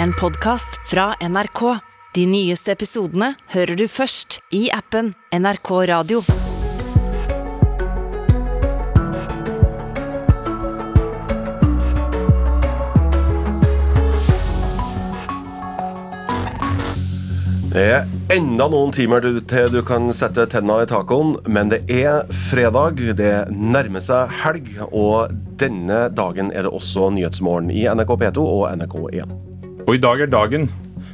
en podkast fra NRK. De nyeste episodene hører du først i appen NRK Radio. Det er enda noen timer til du kan sette tenna i tacoen, men det er fredag, det nærmer seg helg, og denne dagen er det også Nyhetsmorgen i NRK P2 og NRK1. Og i dag er dagen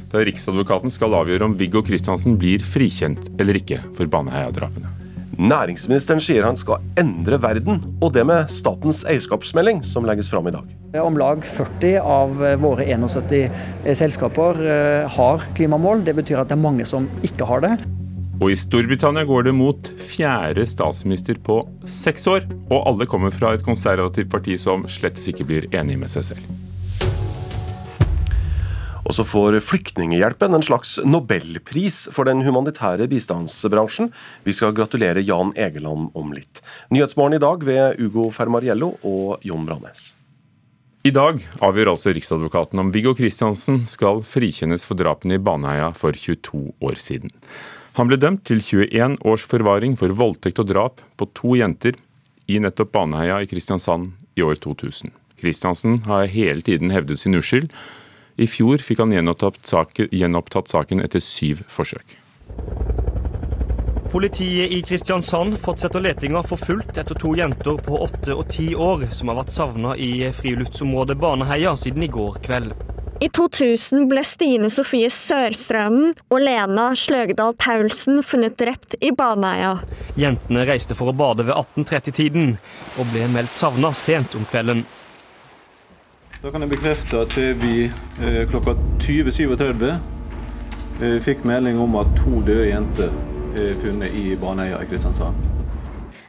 da Riksadvokaten skal avgjøre om Viggo Kristiansen blir frikjent eller ikke for Baneheia-drapene. Næringsministeren sier han skal endre verden, og det med statens eierskapsmelding som legges fram i dag. Om lag 40 av våre 71 selskaper eh, har klimamål. Det betyr at det er mange som ikke har det. Og i Storbritannia går det mot fjerde statsminister på seks år, og alle kommer fra et konservativt parti som slettes ikke blir enig med seg selv. Og så får Flyktninghjelpen en slags nobelpris for den humanitære bistandsbransjen. Vi skal gratulere Jan Egeland om litt. Nyhetsmorgen i dag ved Ugo Fermariello og Jon Branes. I dag avgjør altså Riksadvokaten om Viggo Kristiansen skal frikjennes for drapene i Baneheia for 22 år siden. Han ble dømt til 21 års forvaring for voldtekt og drap på to jenter i nettopp Baneheia i Kristiansand i år 2000. Kristiansen har hele tiden hevdet sin uskyld, i fjor fikk han gjenopptatt saken, gjenopptatt saken etter syv forsøk. Politiet i Kristiansand fortsetter letinga for fullt etter to jenter på åtte og ti år som har vært savna i friluftsområdet Baneheia siden i går kveld. I 2000 ble Stine Sofie Sørstrønen og Lena Sløgedal Paulsen funnet drept i Baneheia. Jentene reiste for å bade ved 1830-tiden og ble meldt savna sent om kvelden. Da kan jeg bekrefte at vi eh, klokka 20.37 eh, fikk melding om at to døde jenter er funnet i Baneheia i Kristiansand.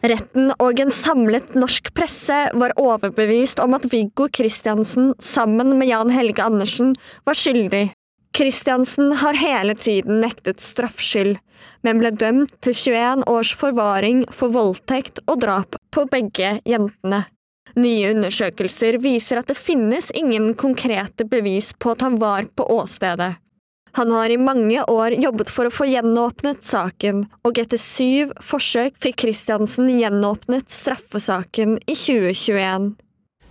Retten og en samlet norsk presse var overbevist om at Viggo Kristiansen sammen med Jan Helge Andersen var skyldig. Kristiansen har hele tiden nektet straffskyld, men ble dømt til 21 års forvaring for voldtekt og drap på begge jentene. Nye undersøkelser viser at det finnes ingen konkrete bevis på at han var på åstedet. Han har i mange år jobbet for å få gjenåpnet saken, og etter syv forsøk fikk Kristiansen gjenåpnet straffesaken i 2021.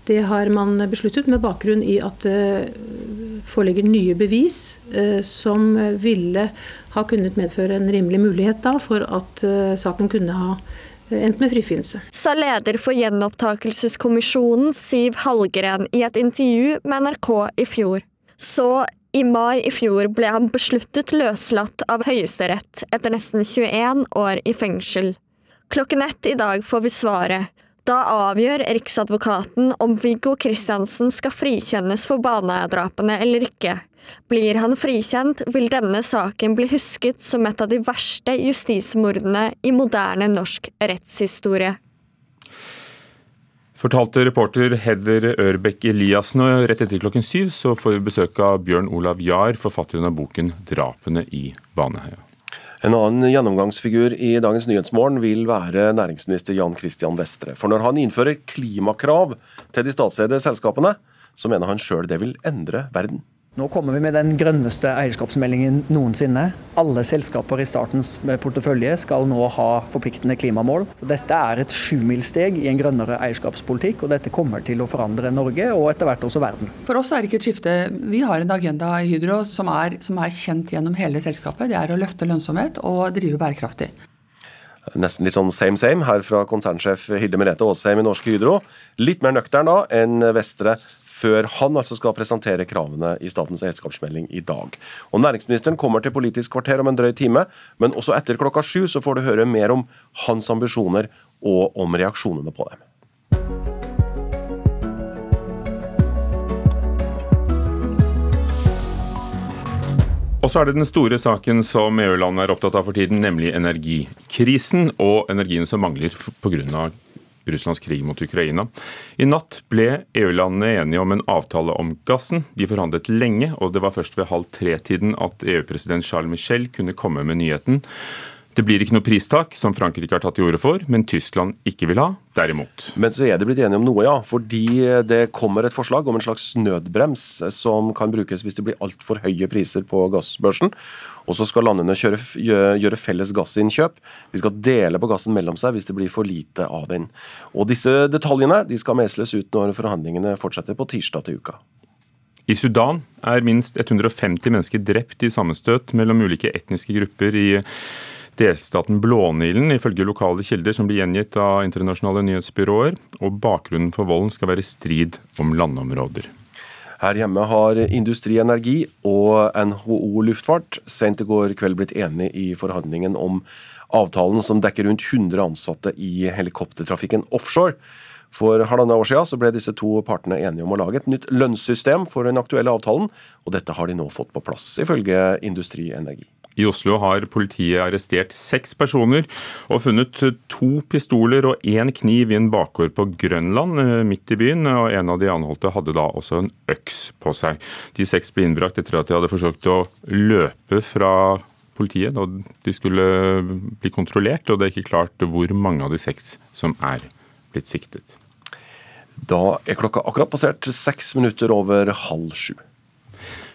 Det har man besluttet med bakgrunn i at det foreligger nye bevis eh, som ville ha kunnet medføre en rimelig mulighet for at eh, saken kunne ha endt med frifinnelse. Sa leder for gjenopptakelseskommisjonen Siv Hallgren i et intervju med NRK i fjor. Så i mai i fjor ble han besluttet løslatt av Høyesterett etter nesten 21 år i fengsel. Klokken ett i dag får vi svaret. Da avgjør Riksadvokaten om Viggo Kristiansen skal frikjennes for Baneheia-drapene eller ikke. Blir han frikjent, vil denne saken bli husket som et av de verste justismordene i moderne norsk rettshistorie. Fortalte reporter Heather Ørbekk Eliassen, og rett etter klokken syv så får vi besøk av Bjørn Olav Jahr, forfatteren av boken 'Drapene i Baneheia'. En annen gjennomgangsfigur i dagens Nyhetsmorgen vil være næringsminister Jan Christian Vestre. For når han innfører klimakrav til de statseide selskapene, så mener han sjøl det vil endre verden. Nå kommer vi med den grønneste eierskapsmeldingen noensinne. Alle selskaper i statens portefølje skal nå ha forpliktende klimamål. Så dette er et sjumilssteg i en grønnere eierskapspolitikk, og dette kommer til å forandre Norge og etter hvert også verden. For oss er det ikke et skifte. Vi har en agenda i Hydro som er, som er kjent gjennom hele selskapet. Det er å løfte lønnsomhet og drive bærekraftig. Nesten litt sånn same same her fra konsernsjef Hilde Merete Aasheim i Norsk Hydro. Litt mer nøktern da enn Vestre før han altså skal presentere kravene i statens eierskapsmelding i dag. Og Næringsministeren kommer til Politisk kvarter om en drøy time, men også etter klokka sju så får du høre mer om hans ambisjoner og om reaksjonene på dem. Og så er det den store saken som EU-landene er opptatt av for tiden, nemlig energikrisen og energien som mangler pga. Russlands krig mot Ukraina. I natt ble EU-landene enige om en avtale om gassen. De forhandlet lenge, og det var først ved halv tre-tiden at EU-president Charles Michel kunne komme med nyheten. Det blir ikke noe pristak, som Frankrike har tatt til orde for, men Tyskland ikke vil ha, derimot. Men så er de blitt enige om noe, ja. Fordi det kommer et forslag om en slags nødbrems som kan brukes hvis det blir altfor høye priser på gassbørsen. Og så skal landene kjøre, gjøre felles gassinnkjøp. De skal dele på gassen mellom seg hvis det blir for lite av den. Og disse detaljene de skal mesles ut når forhandlingene fortsetter på tirsdag til uka. I Sudan er minst 150 mennesker drept i sammenstøt mellom ulike etniske grupper i delstaten Blånilen, ifølge lokale kilder som blir gjengitt av internasjonale nyhetsbyråer. Og bakgrunnen for volden skal være strid om landområder. Her hjemme har Industri Energi og NHO Luftfart sent i går kveld blitt enige i forhandlingen om avtalen som dekker rundt 100 ansatte i helikoptertrafikken offshore. For halvannet år siden ble disse to partene enige om å lage et nytt lønnssystem for den aktuelle avtalen, og dette har de nå fått på plass, ifølge Industri Energi. I Oslo har politiet arrestert seks personer og funnet to pistoler og én kniv i en bakgård på Grønland eh, midt i byen. og En av de anholdte hadde da også en øks på seg. De seks ble innbrakt etter at de hadde forsøkt å løpe fra politiet da de skulle bli kontrollert, og det er ikke klart hvor mange av de seks som er blitt siktet. Da er klokka akkurat passert seks minutter over halv sju.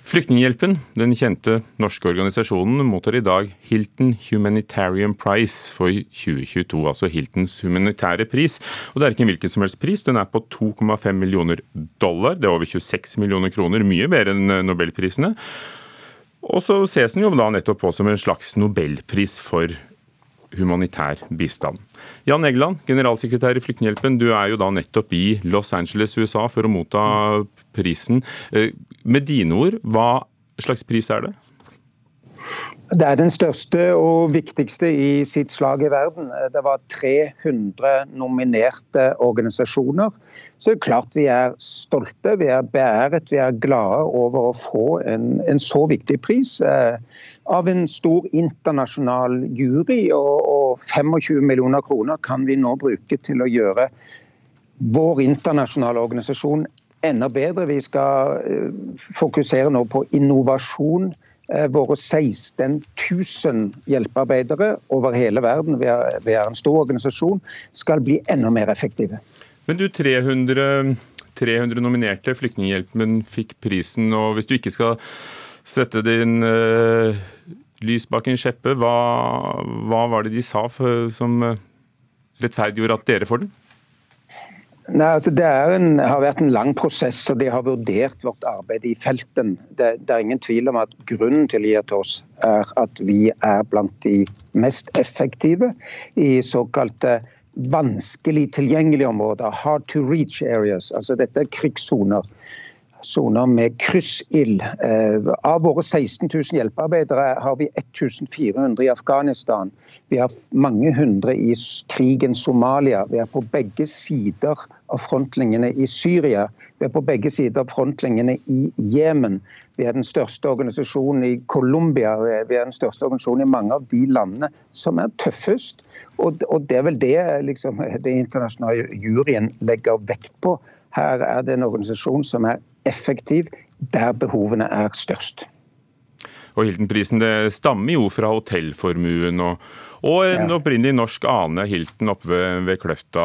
Flyktninghjelpen, den kjente norske organisasjonen, mottar i dag Hilton Humanitarian Prize for 2022, altså Hiltons humanitære pris. Og Det er ikke en hvilken som helst pris, den er på 2,5 millioner dollar. Det er over 26 millioner kroner, mye mer enn nobelprisene. Og så ses den jo da nettopp på som en slags nobelpris for humanitær bistand. Jan Egeland, generalsekretær i Flyktninghjelpen, du er jo da nettopp i Los Angeles, USA for å motta prisen. Med dine ord, hva slags pris er det? Det er den største og viktigste i sitt slag i verden. Det var 300 nominerte organisasjoner. Så klart vi er stolte, vi er beæret, vi er glade over å få en, en så viktig pris. Eh, av en stor internasjonal jury. Og, og 25 millioner kroner kan vi nå bruke til å gjøre vår internasjonale organisasjon enda bedre. Vi skal eh, fokusere nå på innovasjon. Eh, våre 16 000 hjelpearbeidere over hele verden, vi er, en stor organisasjon, skal bli enda mer effektive. Men du, 300, 300 nominerte, Flyktninghjelpen fikk prisen. og Hvis du ikke skal sette din uh, lys bak en skjeppe. Hva, hva, var det de sa for, som rettferdiggjorde at dere får den? Nei, altså det en, har vært en lang prosess, og de har vurdert vårt arbeid i felten. Det, det, er ingen tvil om at grunnen til å oss er at vi er blant de mest effektive i såkalte vanskelig tilgjengelige områder, hard to reach areas. Altså dette er krigssoner soner med kryssild. Eh, av våre 16 000 hjelpearbeidere har vi 1400 i Afghanistan. Vi har mange hundre i krigen Somalia. Vi er på begge sider av frontlinjene i Syria. Vi er på begge sider av frontlinjene i Jemen. Vi er den største organisasjonen i Colombia. Vi er den største organisasjonen i mange av de landene som er tøffest. Og, det er vel det liksom, det internasjonale juryen legger vekt på. Her er det en organisasjon som er effektiv der behovene er størst. Og Hilton-prisen det stammer jo fra hotellformuen og, og en ja. opprinnelig norsk ane, Hilton oppe ved, ved Kløfta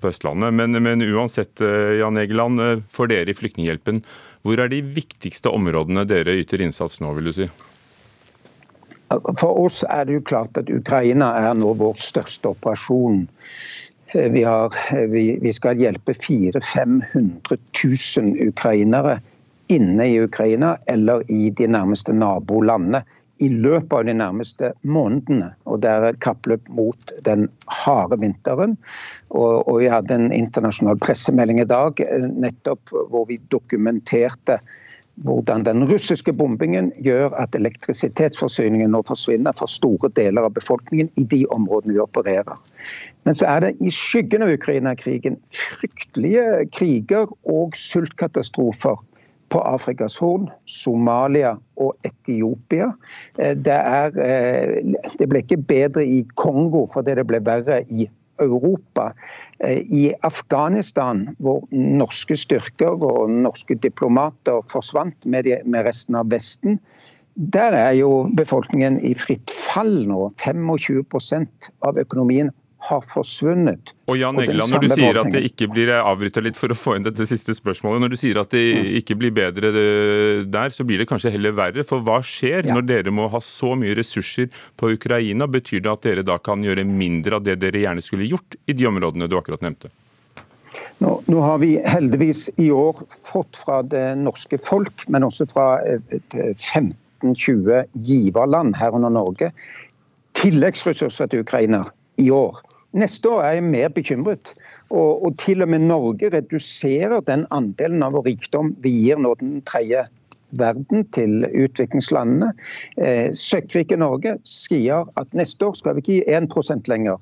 på Østlandet. Men, men, uansett, eh, Jan Egeland, eh, for dere i Flyktninghjelpen, hvor er de viktigste områdene dere yter innsats nå, vil du si? For oss er det jo klart at Ukraina er nå vår største operasjon. Vi, har, eh, vi, vi skal hjelpe 400 500 000 ukrainere inne i Ukraina eller i de nærmeste nabolandene i løpet av de nærmeste månedene. Og Det er et kappløp mot den harde vinteren. Og, og Vi hadde en internasjonal pressemelding i dag eh, nettopp hvor vi dokumenterte hvordan den russiske bombingen gjør at elektrisitetsforsyningen nå forsvinner for store deler av befolkningen i de områdene vi opererer. Men så er det i skyggen av Ukraina-krigen fryktelige kriger og sultkatastrofer på Afrikas Horn, Somalia og Etiopia. Eh, det, er, eh, det ble ikke bedre i Kongo fordi det ble verre i Europa. Eh, I Afghanistan, hvor norske styrker og norske diplomater forsvant med, resten av Vesten, Der er jo befolkningen i fritt fall nå. 25% av økonomien har forsvunnet. Og Jan Egeland, når du sier at det ikke blir avbryta litt for å få inn dette siste spørsmålet. Når du sier at det mm. ikke blir bedre der, så blir det kanskje heller verre. For hva skjer ja. når dere må ha så mye ressurser på Ukraina? Betyr det at dere da kan gjøre mindre av det dere gjerne skulle gjort i de områdene du akkurat nevnte? Nå, nå, har vi heldigvis i år fått fra det norske folk, men også fra 15-20 giverland, herunder Norge, tilleggsressurser til Ukraina i år. Neste år er jeg mer bekymret. Og, og til og med Norge reduserer den andelen av vår rikdom vi gir nå den tredje verden til utviklingslandene. Eh, Søkkrike Norge sier at neste år skal vi ikke gi 1% lenger.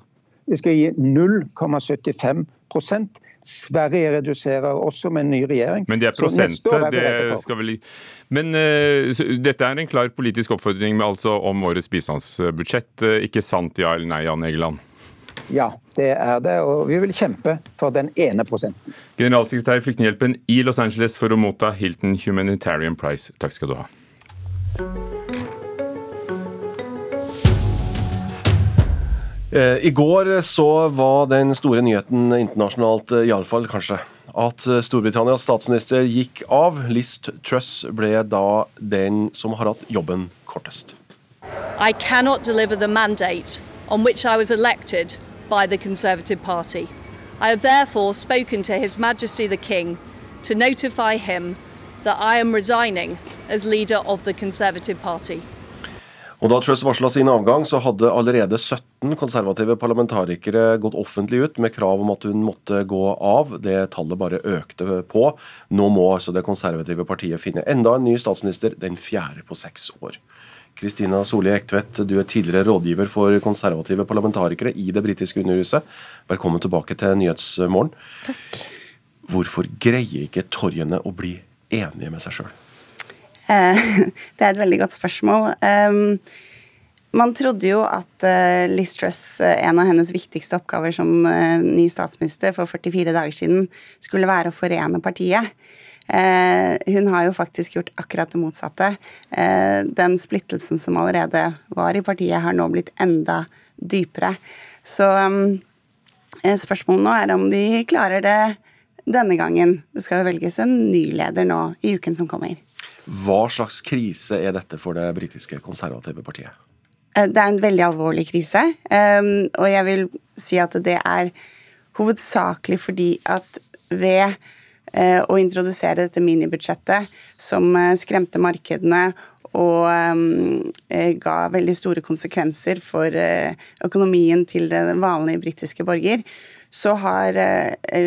Vi skal gi 0,75% Sverige reduserer også med en ny regjering. Men det er prosentet, Det skal vel... Men uh, dette er en klar politisk oppfordring med, altså, om årets bistandsbudsjett. Uh, ikke sant ja eller nei, Jan Egeland? Ja, det er det. Og vi vil kjempe for den ene prosenten. Generalsekretær i Flyktninghjelpen i Los Angeles for å motta Hilton Humanitarian Prize. Takk skal du ha. Eh, I går så var den store nyheten internasjonalt, eh, iallfall kanskje, at eh, Storbritannias statsminister gikk av. Liz Truss ble da den som har hatt jobben kortest. I cannot deliver the mandate on which I was elected by the Conservative Party. I have therefore spoken to His Majesty the King to notify him that I am resigning as leader of the Conservative Party. Og Da Truss varsla sin avgang, så hadde allerede 17 konservative parlamentarikere gått offentlig ut med krav om at hun måtte gå av. Det tallet bare økte på. Nå må altså det konservative partiet finne enda en ny statsminister, den fjerde på seks år. Kristina Solli Ektvedt, du er tidligere rådgiver for konservative parlamentarikere i det britiske underhuset. Velkommen tilbake til Nyhetsmorgen. Takk. Hvorfor greier ikke torgene å bli enige med seg sjøl? Eh, det er et veldig godt spørsmål. Man trodde jo at eh, Liz Truss, eh, en av hennes viktigste oppgaver som ny statsminister for 44 dager siden, skulle være å forene partiet. Hun har jo faktisk gjort akkurat det motsatte. Den splittelsen som allerede var i partiet, har nå blitt enda dypere. Så ehm, spørsmålet nå er om de klarer det denne gangen. Det skal jo velges en ny leder nå i uken som kommer. Hva slags krise er dette for det britiske konservative partiet? Eh, det er en veldig alvorlig krise, ehm, og jeg vil si at det er hovedsakelig fordi at ved eh, å introdusere dette minibudsjettet som eh, skremte markedene og ehm, ga veldig store konsekvenser for økonomien til den vanlige britiske borger, så har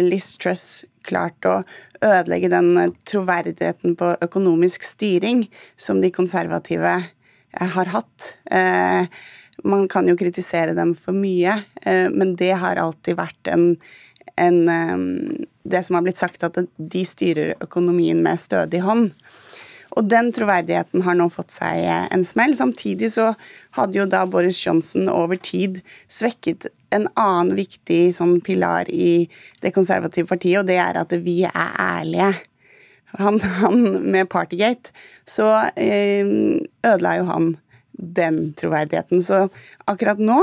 Liz Truss klart å ødelegge den eh, troverdigheten på økonomisk styring som de konservative eh, har hatt. Eh, man kan jo kritisere dem for mye, men det har alltid vært en, en Det som har blitt sagt, at de styrer økonomien med stødig hånd. Og den troverdigheten har nå fått seg en smell. Samtidig så hadde jo da Boris Johnson over tid svekket en annen viktig sånn pilar i det konservative partiet, og det er at vi er ærlige. Han, han med Partygate, så eh, ødela jo han den troverdigheten. Så akkurat nå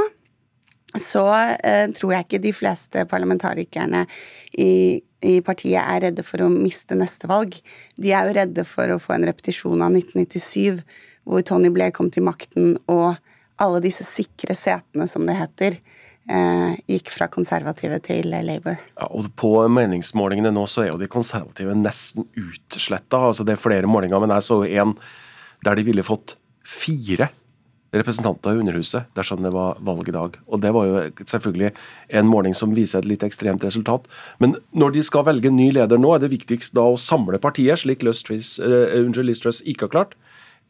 så eh, tror jeg ikke de fleste parlamentarikerne i, i, partiet er redde for å miste neste valg. De er jo redde for å få en repetisjon av 1997, hvor Tony Blair kom til makten og alle disse sikre setene, som det heter, Eh, gikk fra konservative til Labour. Ja, og På meningsmålingene nå så er jo de konservative nesten utsletta. Altså det er flere målinger, men jeg så en der de ville fått fire representanter i Underhuset dersom det var valg i dag. Og Det var jo selvfølgelig en måling som viser et litt ekstremt resultat. Men når de skal velge ny leder nå, er det viktigst da å samle partiet, slik Liz uh, ikke har klart?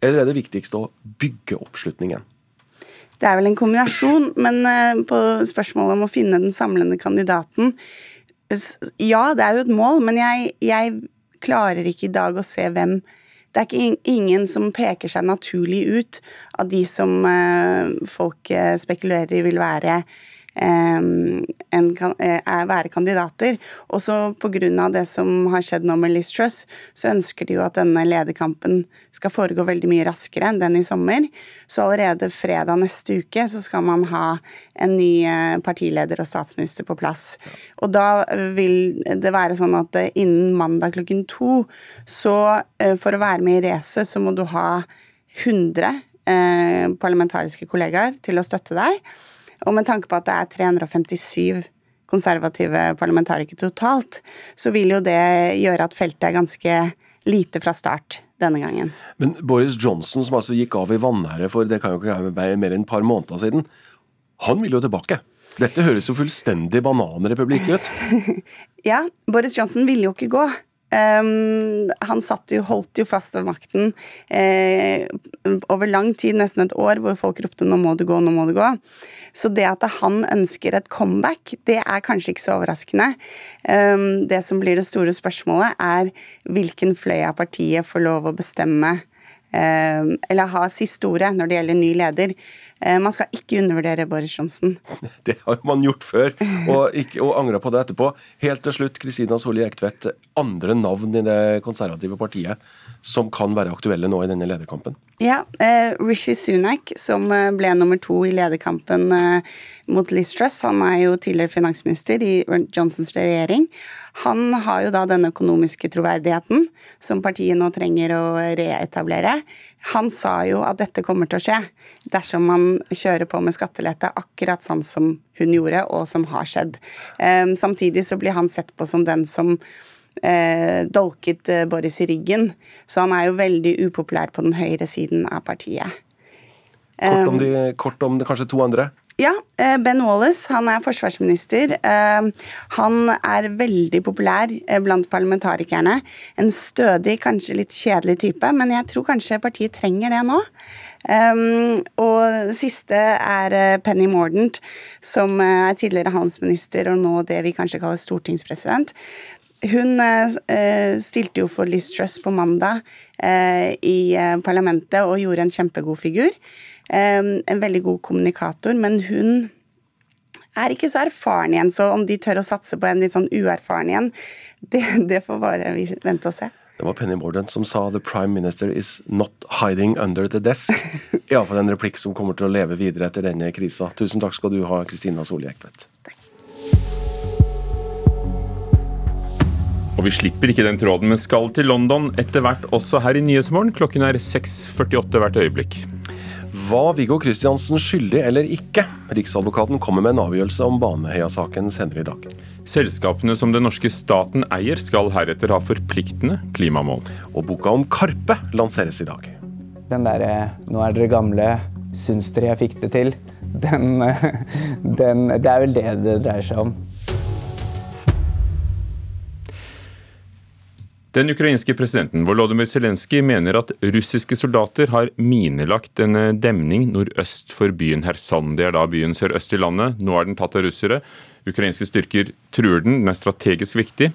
Eller er det viktigst å bygge oppslutningen? Det er vel en kombinasjon, men eh, på spørsmålet om å finne den samlende kandidaten Ja, det er jo et mål, men jeg, jeg klarer ikke i dag å se hvem Det er ikke ingen som peker seg naturlig ut av de som eh, folk eh, spekulerer vil være en, være kandidater. Og så pga. det som har skjedd nå med Liz Truss, så ønsker de jo at denne lederkampen skal foregå veldig mye raskere enn den i sommer. Så allerede fredag neste uke så skal man ha en ny partileder og statsminister på plass. Og da vil det være sånn at innen mandag klokken to, så for å være med i racet, så må du ha 100 eh, parlamentariske kollegaer til å støtte deg. Og med tanke på at det er 357 konservative parlamentarikere totalt, så vil jo det gjøre at feltet er ganske lite fra start denne gangen. Men Boris Johnson, som altså gikk av i vanære for det kan jo ikke være mer enn et par måneder siden, han vil jo tilbake. Dette høres jo fullstendig bananrepublikk ut. ja, Boris Johnson ville jo ikke gå. Um, han jo, holdt jo fast ved makten eh, over lang tid, nesten et år, hvor folk ropte 'nå må du gå, nå må du gå'. Så det at han ønsker et comeback, det er kanskje ikke så overraskende. Um, det som blir det store spørsmålet, er hvilken fløy av partiet får lov å bestemme um, eller ha siste ordet når det gjelder ny leder. Eh, man skal ikke undervurdere Boris Johnson. Det har man gjort før, og, ikke, og angra på det etterpå. Helt til slutt, Kristina Solli Ektvedt. Andre navn i det konservative partiet som kan være aktuelle nå i denne lederkampen? Ja, eh, Rishi Sunak, som eh, ble nummer to i lederkampen eh, mot Liz Truss, han er jo tidligere finansminister i Johnsons regjering. Han har jo da den økonomiske troverdigheten som partiet nå trenger å reetablere. Han sa jo at dette kommer til å skje dersom man kjører på med skattelette, akkurat sånn som hun gjorde, og som har skjedd. Eh, samtidig så blir han sett på som den som uh, dolket uh, Boris i ryggen. Så han er jo veldig upopulær på den høyre siden av partiet. Kort om, de, kort om de, kanskje to andre? Ja, eh, Ben Wallace han er forsvarsminister. Eh, han er veldig populær eh, blant parlamentarikerne. En stødig, kanskje litt kjedelig type, men jeg tror kanskje partiet trenger det nå. og det siste er Penny Mordant, som er tidligere handelsminister og nå det vi kanskje kaller stortingspresident. Hun stilte jo for Liz Truss på mandag i parlamentet og gjorde en kjempegod figur en veldig god kommunikator, men hun er ikke så erfaren igjen, så om de tør å satse på en litt sånn uerfaren igjen, det, det får bare vi vente og se. Det var Penny Mordaunt som sa 'The prime minister is not hiding under the desk'. Iallfall en replikk som kommer til å leve videre etter denne krisa. Tusen takk skal du ha, Kristina Solli Ekvedt. Og vi slipper ikke den tråden, men skal til London etter hvert også her i Nyhetsmorgen. Klokken er 6.48 hvert øyeblikk. Var Viggo Kristiansen skyldig eller ikke? Riksadvokaten kommer med en avgjørelse om Baneheia-saken senere i dag. Selskapene som den norske staten eier, skal heretter ha forpliktende klimamål. Og boka om Karpe lanseres i dag. Den derre 'nå er dere gamle, syns dere jeg fikk det til', den, den, det er vel det det dreier seg om. Den ukrainske presidenten Volodymyr Zelenskyj mener at russiske soldater har minelagt en eh, demning nordøst for byen Kherson. Det er da byen sørøst i landet. Nå er den tatt av russere. Ukrainske styrker truer den. Den er strategisk viktig.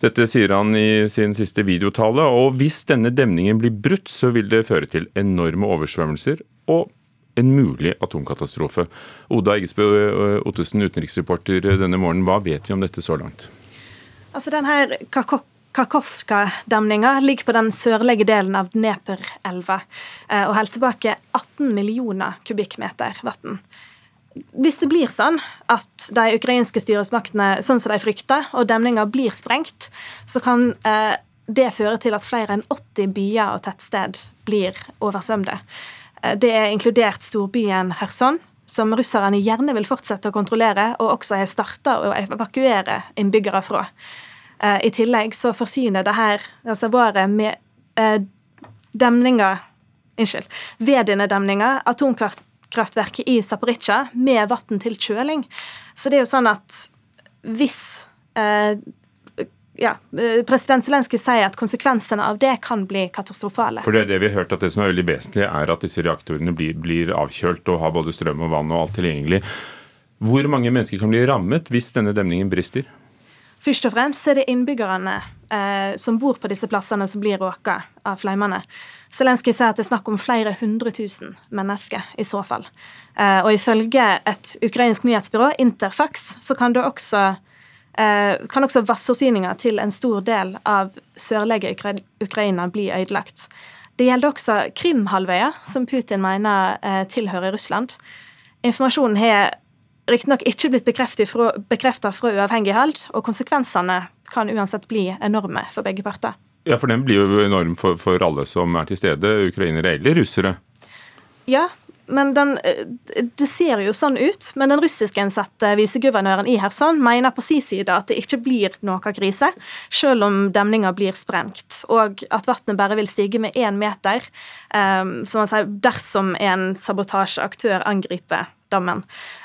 Dette sier han i sin siste videotale. Og hvis denne demningen blir brutt, så vil det føre til enorme oversvømmelser og en mulig atomkatastrofe. Oda Eggesbø eh, Ottesen, utenriksreporter denne morgenen. Hva vet vi om dette så langt? Altså den her Kakhovka-demninga ligger på den sørlige delen av Dneper-elva eh, og holder tilbake 18 millioner kubikkmeter vann. Hvis det blir sånn at de ukrainske styresmaktene sånn som de frykter, og demninga blir sprengt, så kan eh, det føre til at flere enn 80 byer og tettsted blir oversvømte. Eh, det er inkludert storbyen Kherson, som russerne gjerne vil fortsette å kontrollere, og også har starta å evakuere innbyggere fra. Eh, I tillegg så forsyner det her reservoaret med eh, demninger Unnskyld. Ved demninger, atomkraftverket i Zaporizjzja med vann til kjøling. Så det er jo sånn at hvis eh, ja, eh, President Zelenskyj sier at konsekvensene av det kan bli katastrofale. For det er det vi har hørt at det som er veldig vesentlig, er at disse reaktorene blir, blir avkjølt og har både strøm og vann og alt tilgjengelig. Hvor mange mennesker kan bli rammet hvis denne demningen brister? Først og fremst er det innbyggerne eh, som bor på disse plassene som blir råka av flammene. Zelenskyj sier at det er snakk om flere hundre tusen mennesker i så fall. Eh, og ifølge et ukrainsk nyhetsbyrå, Interfax, så kan det også eh, kan også vannforsyninga til en stor del av sørlige Ukra Ukraina bli ødelagt. Det gjelder også Krimhalvøya, som Putin mener eh, tilhører Russland. Informasjonen har riktignok ikke blitt bekreftet fra uavhengig hold, og konsekvensene kan uansett bli enorme for begge parter. Ja, for den blir jo enorm for, for alle som er til stede, ukrainere eller russere. Ja, men den, eh, det ser jo sånn ut. Men den russiskansatte viseguvernøren i Kherson mener på sin side at det ikke blir noe krise, selv om demninga blir sprengt, og at vannet bare vil stige med én meter um, som han sier, dersom en sabotasjeaktør angriper dammen.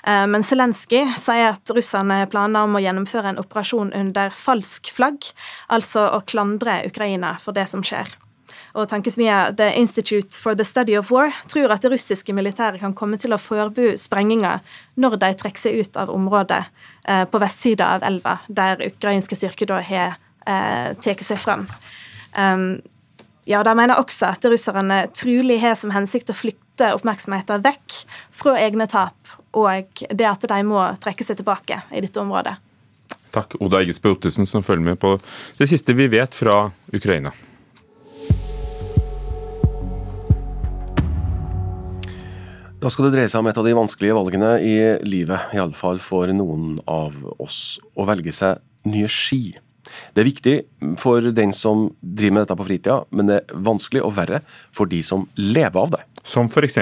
Uh, men Zelenskyj sier at russerne planer om å gjennomføre en operasjon under falsk flagg, altså å klandre Ukraina for det som skjer og tankesmia The Institute for the Study of War tror at det russiske militæret kan komme til å forby sprenginger når de trekker seg ut av området eh, på vestsida av elva, der ukrainske styrker da har eh, tatt seg fram. Ja, De mener også at russerne trolig har som hensikt å flytte oppmerksomheten vekk fra egne tap og det at de må trekke seg tilbake i dette området. Takk, Oda Eggesbø Ottesen, som følger med på det siste vi vet fra Ukraina. Da skal det dreie seg om et av de vanskelige valgene i livet, iallfall for noen av oss. Å velge seg nye ski. Det er viktig for den som driver med dette på fritida, men det er vanskelig og verre for de som lever av det. Som f.eks.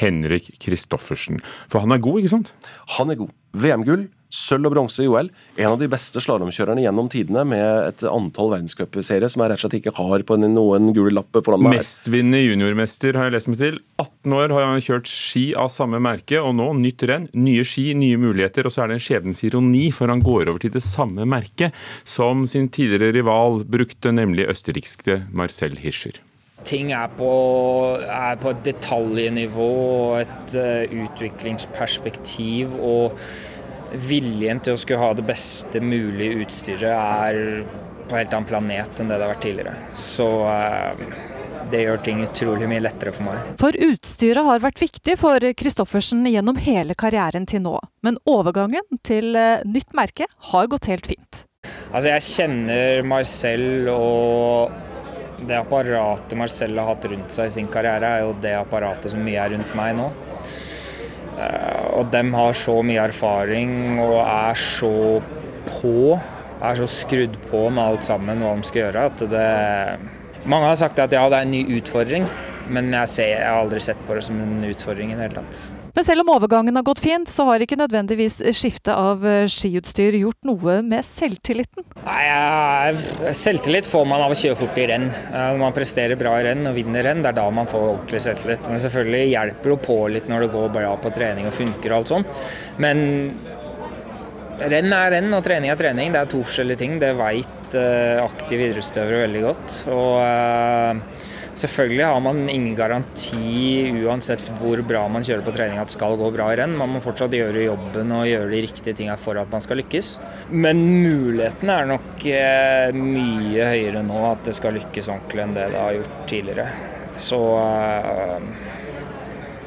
Henrik Kristoffersen. For han er god, ikke sant? Han er god. VM-gull, sølv og bronse i OL. En av de beste slalåmkjørerne gjennom tidene, med et antall verdenscupserier som jeg rett og slett ikke har på noen gul lapp. Mestvinnende juniormester har jeg lest meg til. 18 år har han kjørt ski av samme merke, og nå nytt renn. Nye ski, nye muligheter. Og så er det en skjebnens ironi, for han går over til det samme merket som sin tidligere rival brukte, nemlig østerrikske Marcel Hirscher. Ting er på, er på, et detaljnivå og et uh, utviklingsperspektiv. og viljen til å skulle ha det beste mulige utstyret er på en helt annen planet enn det det har vært tidligere. Så uh, det gjør ting utrolig mye lettere for meg. For utstyret har vært viktig for Christoffersen gjennom hele karrieren til nå. Men overgangen til uh, nytt merke har gått helt fint. Altså jeg kjenner Marcel og det apparatet Marcel har hatt rundt seg i sin karriere, er jo det apparatet som mye er rundt meg nå. Eh, og dem har så mye erfaring og er så på, er så skrudd på med alt sammen hva de skal gjøre, at det Mange har sagt at ja, det er en ny utfordring, men jeg, ser, jeg har aldri sett på det som en utfordring i det hele tatt. Men selv om overgangen har gått fint, så har ikke nødvendigvis skiftet av eh, skiutstyr gjort noe med selvtilliten? Nei, Selvtillit får man av å kjøre fort i renn. Når man presterer bra i renn og vinner renn, det er da man får ordentlig selvtillit. Men selvfølgelig hjelper det på litt når det går bra på trening og funker og alt sånt. Men renn er renn og trening er trening. Det er to forskjellige ting. Det veit uh, aktive idrettsutøvere veldig godt. Og Selvfølgelig har man ingen garanti uansett hvor bra man kjører på trening at det skal gå bra i renn. Man må fortsatt gjøre jobben og gjøre de riktige tingene for at man skal lykkes. Men muligheten er nok eh, mye høyere nå at det skal lykkes ordentlig enn det det har gjort tidligere. Så, eh,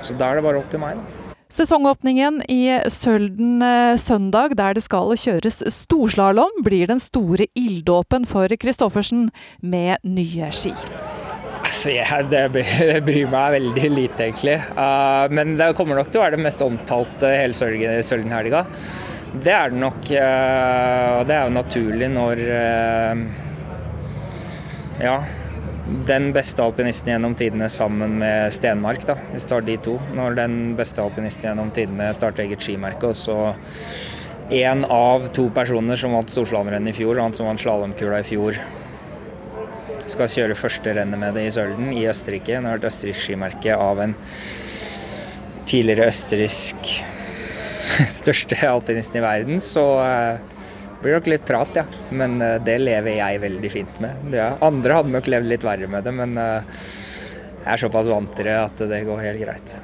så da er det bare opp til meg, da. Sesongåpningen i Sølden eh, søndag, der det skal kjøres storslalåm, blir den store ilddåpen for Kristoffersen med nye ski. Altså, jeg, det bryr meg veldig lite, egentlig. Uh, men det kommer nok til å være det mest omtalte hele Sølden-helga. Det er det nok. Uh, det er jo naturlig når uh, Ja. Den beste alpinisten gjennom tidene sammen med Stenmark, da, hvis du tar de to. Når den beste alpinisten gjennom tidene starter eget skimerke, og så én av to personer som vant storslalåmrennet i fjor, og han som vant slalåmkula i fjor, skal kjøre første rennet med det i Sølden i Østerrike. Nå har vært østerriksk skimerke av en tidligere østerriksk største alpinisten i verden, så uh, blir det nok litt prat, ja. Men uh, det lever jeg veldig fint med. Andre hadde nok levd litt verre med det, men uh, jeg er såpass vant til det at det går helt greit.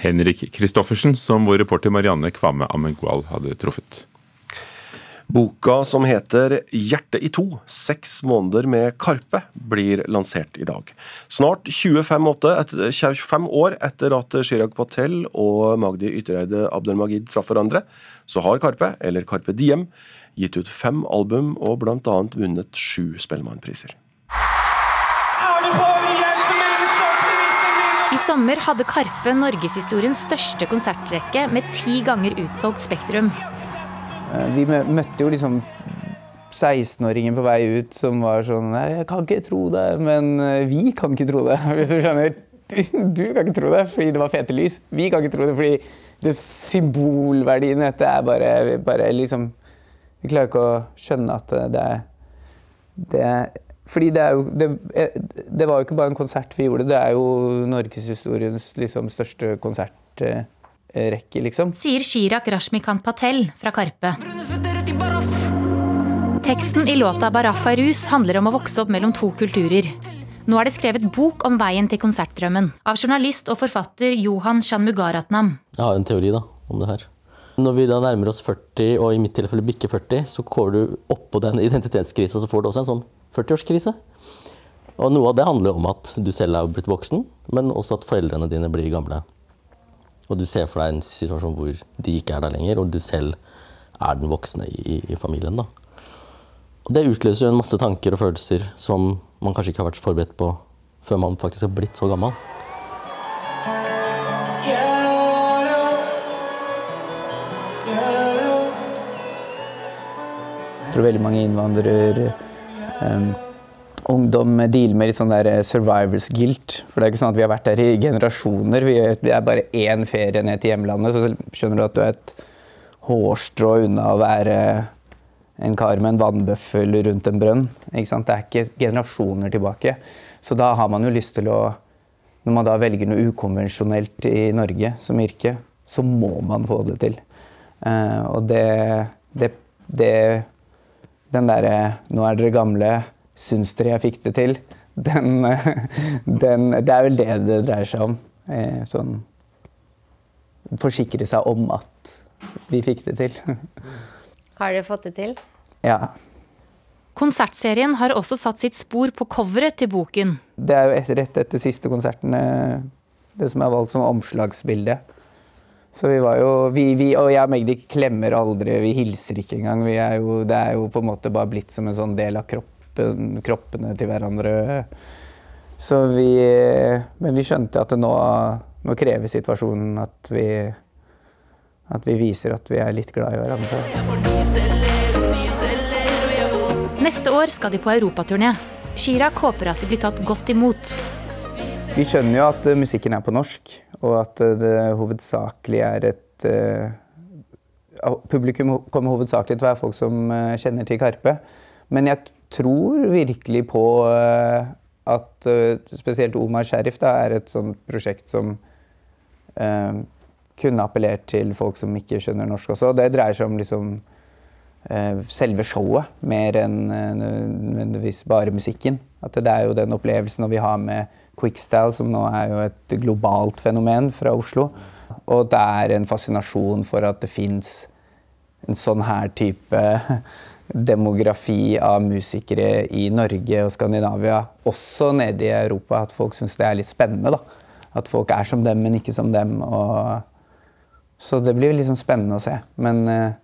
Henrik Kristoffersen, som vår reporter Marianne Kvame Amengual hadde truffet. Boka som heter 'Hjertet i to seks måneder med Karpe blir lansert i dag. Snart 25, 25 år etter at Chirag Patel og Magdi Yttereide Abdelmagid traff hverandre, så har Karpe, eller Karpe Diem, gitt ut fem album og bl.a. vunnet sju Spellemannpriser. I sommer hadde Karpe norgeshistoriens største konsertrekke med ti ganger utsolgt Spektrum. Eh, vi møtte jo liksom 16-åringen på vei ut som var sånn Jeg kan ikke tro det, men eh, vi kan ikke tro det. Hvis du skjønner. Du kan ikke tro det fordi det var fete lys. Vi kan ikke tro det fordi det symbolverdien i dette er bare, bare liksom Vi klarer ikke å skjønne at det er det, Fordi det jo det, det, var jo ikke bare en konsert vi gjorde, det er jo norgeshistoriens liksom, største konsert rekke, liksom. Sier Shirak Rashmikant Patel fra Karpe. Teksten i låta 'Baraffa rus' handler om å vokse opp mellom to kulturer. Nå er det skrevet bok om veien til konsertdrømmen av journalist og forfatter Johan Shanmugaratnam. Jeg har en teori da, om det her. Når vi da nærmer oss 40, og i mitt tilfelle bikker 40, så kommer du oppå den identitetskrisa, så får du også en sånn 40-årskrise. Og noe av det handler om at du selv er blitt voksen, men også at foreldrene dine blir gamle. Og du ser for deg en situasjon hvor de ikke er der lenger, og du selv er den voksne i, i familien. da. Og det utløser jo en masse tanker og følelser som man kanskje ikke har vært forberedt på før man faktisk har blitt så gammel. Jeg tror veldig mange innvandrere um ungdom dealer med litt sånn der eh, survivors guilt. For det er ikke sånn at vi har vært der i generasjoner. Vi er bare én ferie ned til hjemlandet, så skjønner du at du er et hårstrå unna å være en kar med en vannbøffel rundt en brønn. Ikke sant? Det er ikke generasjoner tilbake. Så da har man jo lyst til å Når man da velger noe ukonvensjonelt i Norge som yrke, så må man få det til. Uh, og det, det, det Den derre Nå er dere gamle Syns dere jeg fikk det til? Den, den, det er vel det det dreier seg om. Eh, sånn Forsikre seg om at vi fikk det til. Har dere fått det til? Ja. Konsertserien har også satt sitt spor på coveret til boken. Det er jo et, rett etter siste konserten det som er valgt som omslagsbilde. Så vi var jo vi, vi, Og jeg og Magdi klemmer aldri, vi hilser ikke engang. Er jo, det er jo på en måte bare blitt som en sånn del av kroppen kroppen, kroppene til hverandre. Så vi Men vi skjønte at nå, nå krever situasjonen at vi, at vi viser at vi er litt glad i hverandre. Neste år skal de på europaturné. Chirag håper at de blir tatt godt imot. Vi skjønner jo at musikken er på norsk, og at det hovedsakelig er et uh, Publikum kommer hovedsakelig til å være folk som kjenner til Karpe. Men jeg tror virkelig på uh, at uh, spesielt Omar Sheriff da, er et sånt prosjekt som eh, kunne appellert til folk som ikke skjønner norsk også. Det dreier seg om liksom, selve showet, mer enn nødvendigvis bare musikken. At det er jo den opplevelsen vi har med Quickstyle, som nå er jo et globalt fenomen fra Oslo. Og det er en fascinasjon for at det fins en sånn her type demografi av musikere i Norge og Skandinavia, også nede i Europa, at folk syns det er litt spennende. da. At folk er som dem, men ikke som dem. Og... Så det blir liksom spennende å se. Men eh,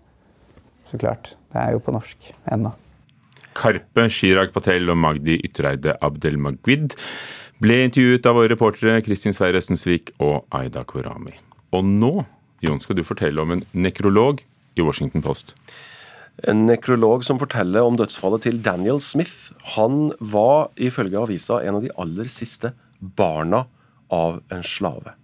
så klart, det er jo på norsk ennå. Karpe, Chirag Patel og Magdi Ytreide Abdelmagwid ble intervjuet av våre reportere Kristin Sverre Østensvik og Aida Korami. Og nå, Jon, skal du fortelle om en nekrolog i Washington Post. En nekrolog som forteller om dødsfallet til Daniel Smith. Han var ifølge avisa en av de aller siste barna av en slave.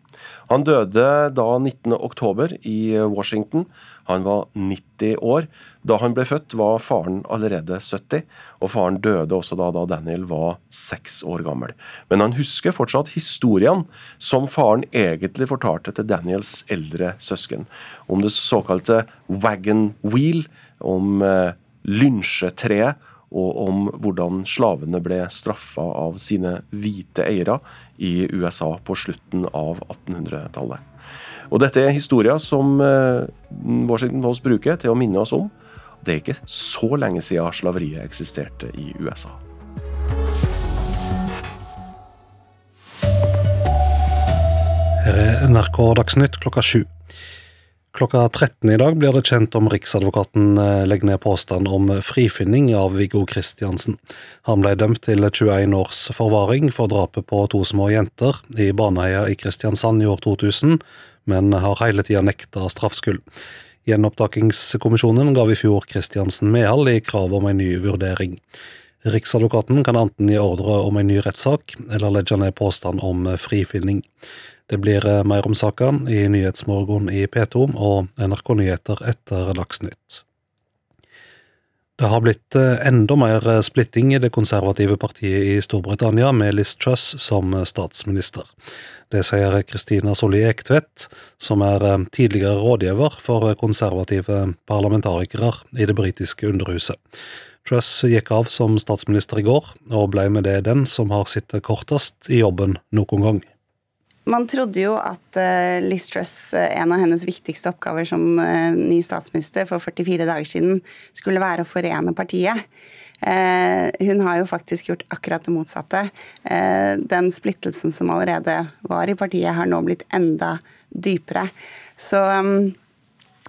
Han døde da 19.10 i Washington. Han var 90 år. Da han ble født, var faren allerede 70, og faren døde også da, da Daniel var seks år gammel. Men han husker fortsatt historiene som faren egentlig fortalte til Daniels eldre søsken, om det såkalte wagon wheel, om eh, lynsjetreet og om hvordan slavene ble straffa av sine hvite eiere i USA på slutten av 1800-tallet. Og Dette er historier som eh, Washington Post bruker til å minne oss om det er ikke så lenge siden slaveriet eksisterte i USA. Her er NRK Dagsnytt klokka sju. Klokka 13 i dag blir det kjent om Riksadvokaten eh, legger ned påstand om frifinning av Viggo Kristiansen. Han ble dømt til 21 års forvaring for drapet på to små jenter i Baneheia i Kristiansand i år 2000, men har hele tida nekta straffskyld. Gjenopptakingskommisjonen gav i fjor Kristiansen medhold i krav om en ny vurdering. Riksadvokaten kan enten gi ordre om en ny rettssak, eller legge ned påstand om frifinning. Det blir eh, mer om saka i Nyhetsmorgen i P2 og NRK Nyheter etter Dagsnytt. Det har blitt eh, enda mer eh, splitting i det konservative partiet i Storbritannia, med Liz Truss som statsminister. Det sier Kristina Solli Ektvedt, som er tidligere rådgiver for konservative parlamentarikere i det britiske underhuset. Truss gikk av som statsminister i går, og ble med det den som har sittet kortest i jobben noen gang. Man trodde jo at uh, Liz Truss, uh, en av hennes viktigste oppgaver som uh, ny statsminister for 44 dager siden, skulle være å forene partiet. hun har jo faktisk gjort akkurat det motsatte. den splittelsen som allerede var i partiet, har nå blitt enda dypere. Så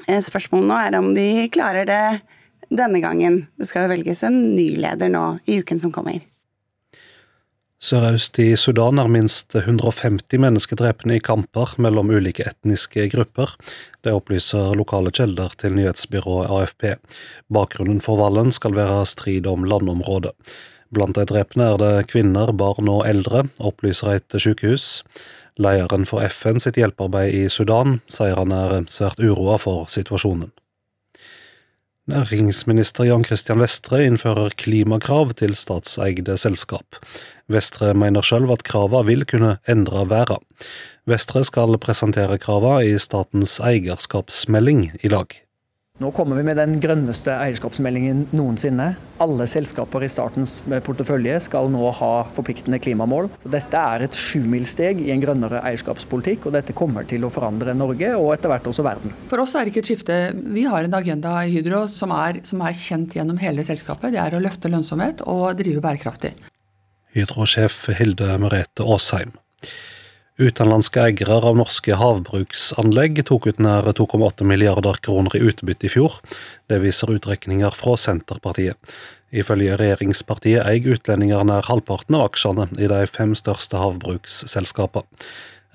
spørsmålet nå er om de klarer det denne gangen. Det skal velges en ny leder nå i uken som kommer. Sørøst i Sudan er minst 150 mennesker drepne i kamper mellom ulike etniske grupper. Det opplyser lokale kilder til nyhetsbyrået AFP. Bakgrunnen for valgen skal være strid om landområdet. Blant de drepne er det kvinner, barn og eldre, opplyser et sykehus. Lederen for FN sitt hjelpearbeid i Sudan sier han er svært uroa for situasjonen. Næringsminister Jan Christian Vestre innfører klimakrav til statseide selskap. Vestre mener sjøl at kravene vil kunne endre verden. Vestre skal presentere kravene i statens eierskapsmelding i dag. Nå kommer vi med den grønneste eierskapsmeldingen noensinne. Alle selskaper i statens portefølje skal nå ha forpliktende klimamål. Så dette er et sjumilssteg i en grønnere eierskapspolitikk, og dette kommer til å forandre Norge og etter hvert også verden. For oss er det ikke et skifte. Vi har en agenda i Hydro som er, som er kjent gjennom hele selskapet. Det er å løfte lønnsomhet og drive bærekraftig. Hydro-sjef Hilde Merete Aasheim. Utenlandske eiere av norske havbruksanlegg tok ut nær 2,8 milliarder kroner i utbytte i fjor. Det viser utrekninger fra Senterpartiet. Ifølge regjeringspartiet eier utlendinger nær halvparten av aksjene i de fem største havbruksselskapene.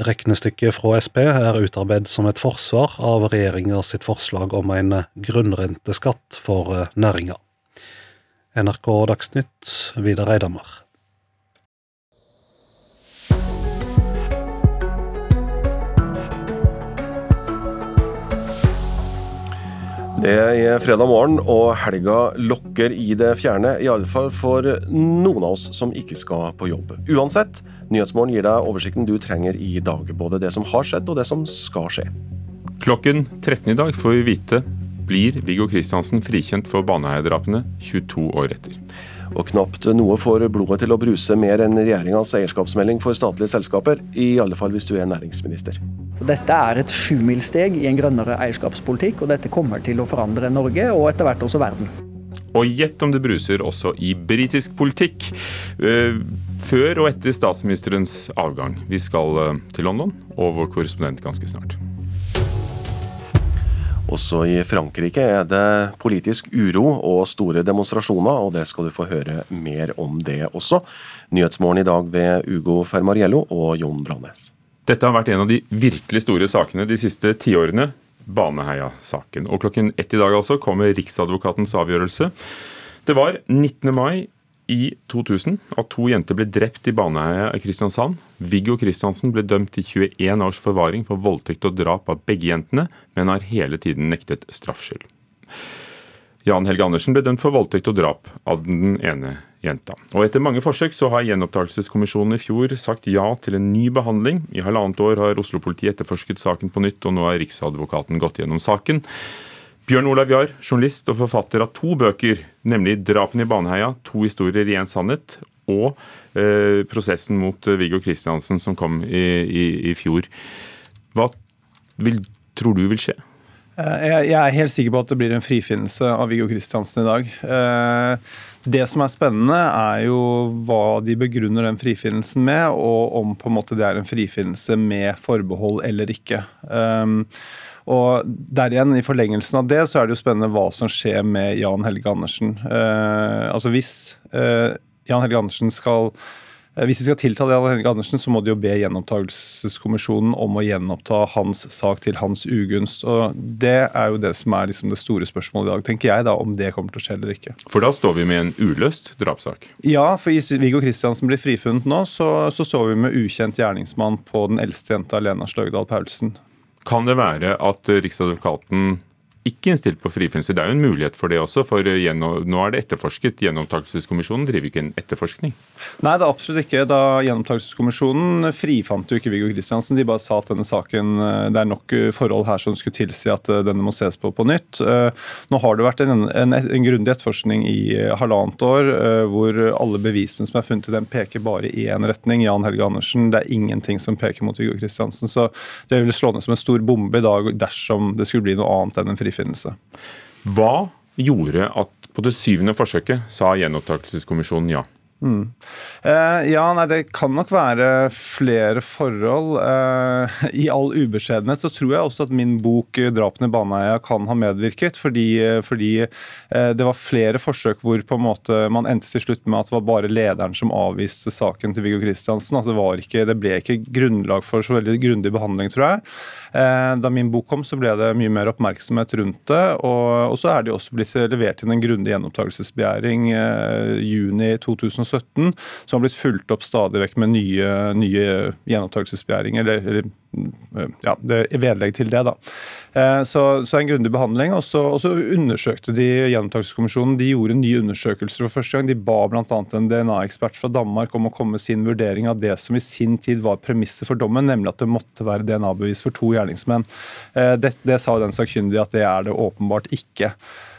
Regnestykket fra Sp er utarbeidet som et forsvar av regjeringa sitt forslag om en grunnrenteskatt for næringa. NRK Dagsnytt, Vidar Eidhammer. Det er fredag morgen, og helga lokker i det fjerne. I alle fall for noen av oss som ikke skal på jobb. Uansett, Nyhetsmorgen gir deg oversikten du trenger i dag. Både det som har skjedd, og det som skal skje. Klokken 13 i dag får vi vite blir Viggo Kristiansen frikjent for Baneheia-drapene 22 år etter. Og knapt noe får blodet til å bruse mer enn regjeringas eierskapsmelding for statlige selskaper, i alle fall hvis du er næringsminister. Så dette er et sjumilssteg i en grønnere eierskapspolitikk, og dette kommer til å forandre Norge og etter hvert også verden. Og gjett om det bruser også i britisk politikk. Eh, før og etter statsministerens avgang. Vi skal eh, til London og vår korrespondent ganske snart. Også i Frankrike er det politisk uro og store demonstrasjoner, og det skal du få høre mer om det også. Nyhetsmorgen i dag ved Ugo Fermariello og Jon Brandes. Dette har vært en av de virkelig store sakene de siste tiårene. Baneheia-saken. Og klokken ett i dag altså kommer Riksadvokatens avgjørelse. Det var 19. mai i 2000 at to jenter ble drept i Baneheia i Kristiansand. Viggo Kristiansen ble dømt til 21 års forvaring for voldtekt og drap av begge jentene, men har hele tiden nektet straffskyld. Jan Helge Andersen ble dømt for voldtekt og drap av den ene jenta. Og Etter mange forsøk så har Gjenopptakelseskommisjonen i fjor sagt ja til en ny behandling. I halvannet år har Oslo-politiet etterforsket saken på nytt, og nå har Riksadvokaten gått gjennom saken. Bjørn Olav Jahr, journalist og forfatter av to bøker, nemlig 'Drapene i Baneheia', 'To historier i en sannhet' og eh, prosessen mot eh, Viggo Kristiansen som kom i, i, i fjor. Hva vil, tror du vil skje? Jeg er helt sikker på at det blir en frifinnelse av Viggo Kristiansen i dag. Det som er spennende, er jo hva de begrunner den frifinnelsen med, og om på en måte det er en frifinnelse med forbehold eller ikke. Um, og der igjen, I forlengelsen av det så er det jo spennende hva som skjer med Jan Helge Andersen. Eh, altså Hvis eh, Jan Helge Andersen skal Eh, hvis de skal tiltale Jan Helge Andersen, så må de jo be gjenopptakelseskommisjonen om å gjenoppta hans sak til hans ugunst. Og Det er jo det som er liksom det store spørsmålet i dag, tenker jeg, da, om det kommer til å skje eller ikke. For da står vi med en uløst drapssak? Ja, for hvis Viggo Kristiansen blir frifunnet nå, så, så står vi med ukjent gjerningsmann på den eldste jenta, Lena Sløgdal Paulsen. Kan det være at Riksadvokaten ikke innstilt på frifinnelse. Det er jo en mulighet for det også, for nå er det etterforsket. Gjenopptakelseskommisjonen driver ikke en etterforskning. Nei, det er absolutt ikke. Da Gjenopptakelseskommisjonen frifant jo ikke Viggo Kristiansen. De bare sa at denne saken, eh, det er nok eh, forhold her som skulle tilsi at eh, denne må ses på på nytt. Nå har det vært en, en, en grundig etterforskning i halvannet år, hvor alle bevisene som er funnet i den, peker bare i én retning. Jan Helge Andersen. Det er ingenting som peker mot Viggo Kristiansen. Så det vil slå ned som en stor bombe i dag dersom det skulle bli noe annet enn en frifinnelse frifinnelse. Hva gjorde at på det syvende forsøket sa gjenopptakelseskommisjonen ja? Mm. Eh, ja, nei, Det kan nok være flere forhold. Eh, I all ubeskjedenhet så tror jeg også at min bok eh, 'Drapene i Baneheia' kan ha medvirket. Fordi, eh, fordi eh, det var flere forsøk hvor på en måte man endte til slutt med at det var bare lederen som avviste saken til Viggo Kristiansen. At det, var ikke, det ble ikke grunnlag for så veldig grundig behandling, tror jeg. Eh, da min bok kom, så ble det mye mer oppmerksomhet rundt det. Og, så er det også blitt levert inn en grundig gjenopptakelsesbegjæring eh, juni 2017, som har blitt fulgt opp stadig vekk med nye, nye gjenopptakelsesbegjæringer. Eller, eller ja, det er vedlegg til det. da. Eh, så, så en grundig behandling. Og så, og så undersøkte de gjenopptakelseskommisjonen. De gjorde nye undersøkelser for første gang. De ba bl.a. en DNA-ekspert fra Danmark om å komme med sin vurdering av det som i sin tid var premisset for dommen, nemlig at det måtte være DNA-bevis for to gjerningsmenn. Eh, det, det sa den sakkyndige at det er det åpenbart ikke.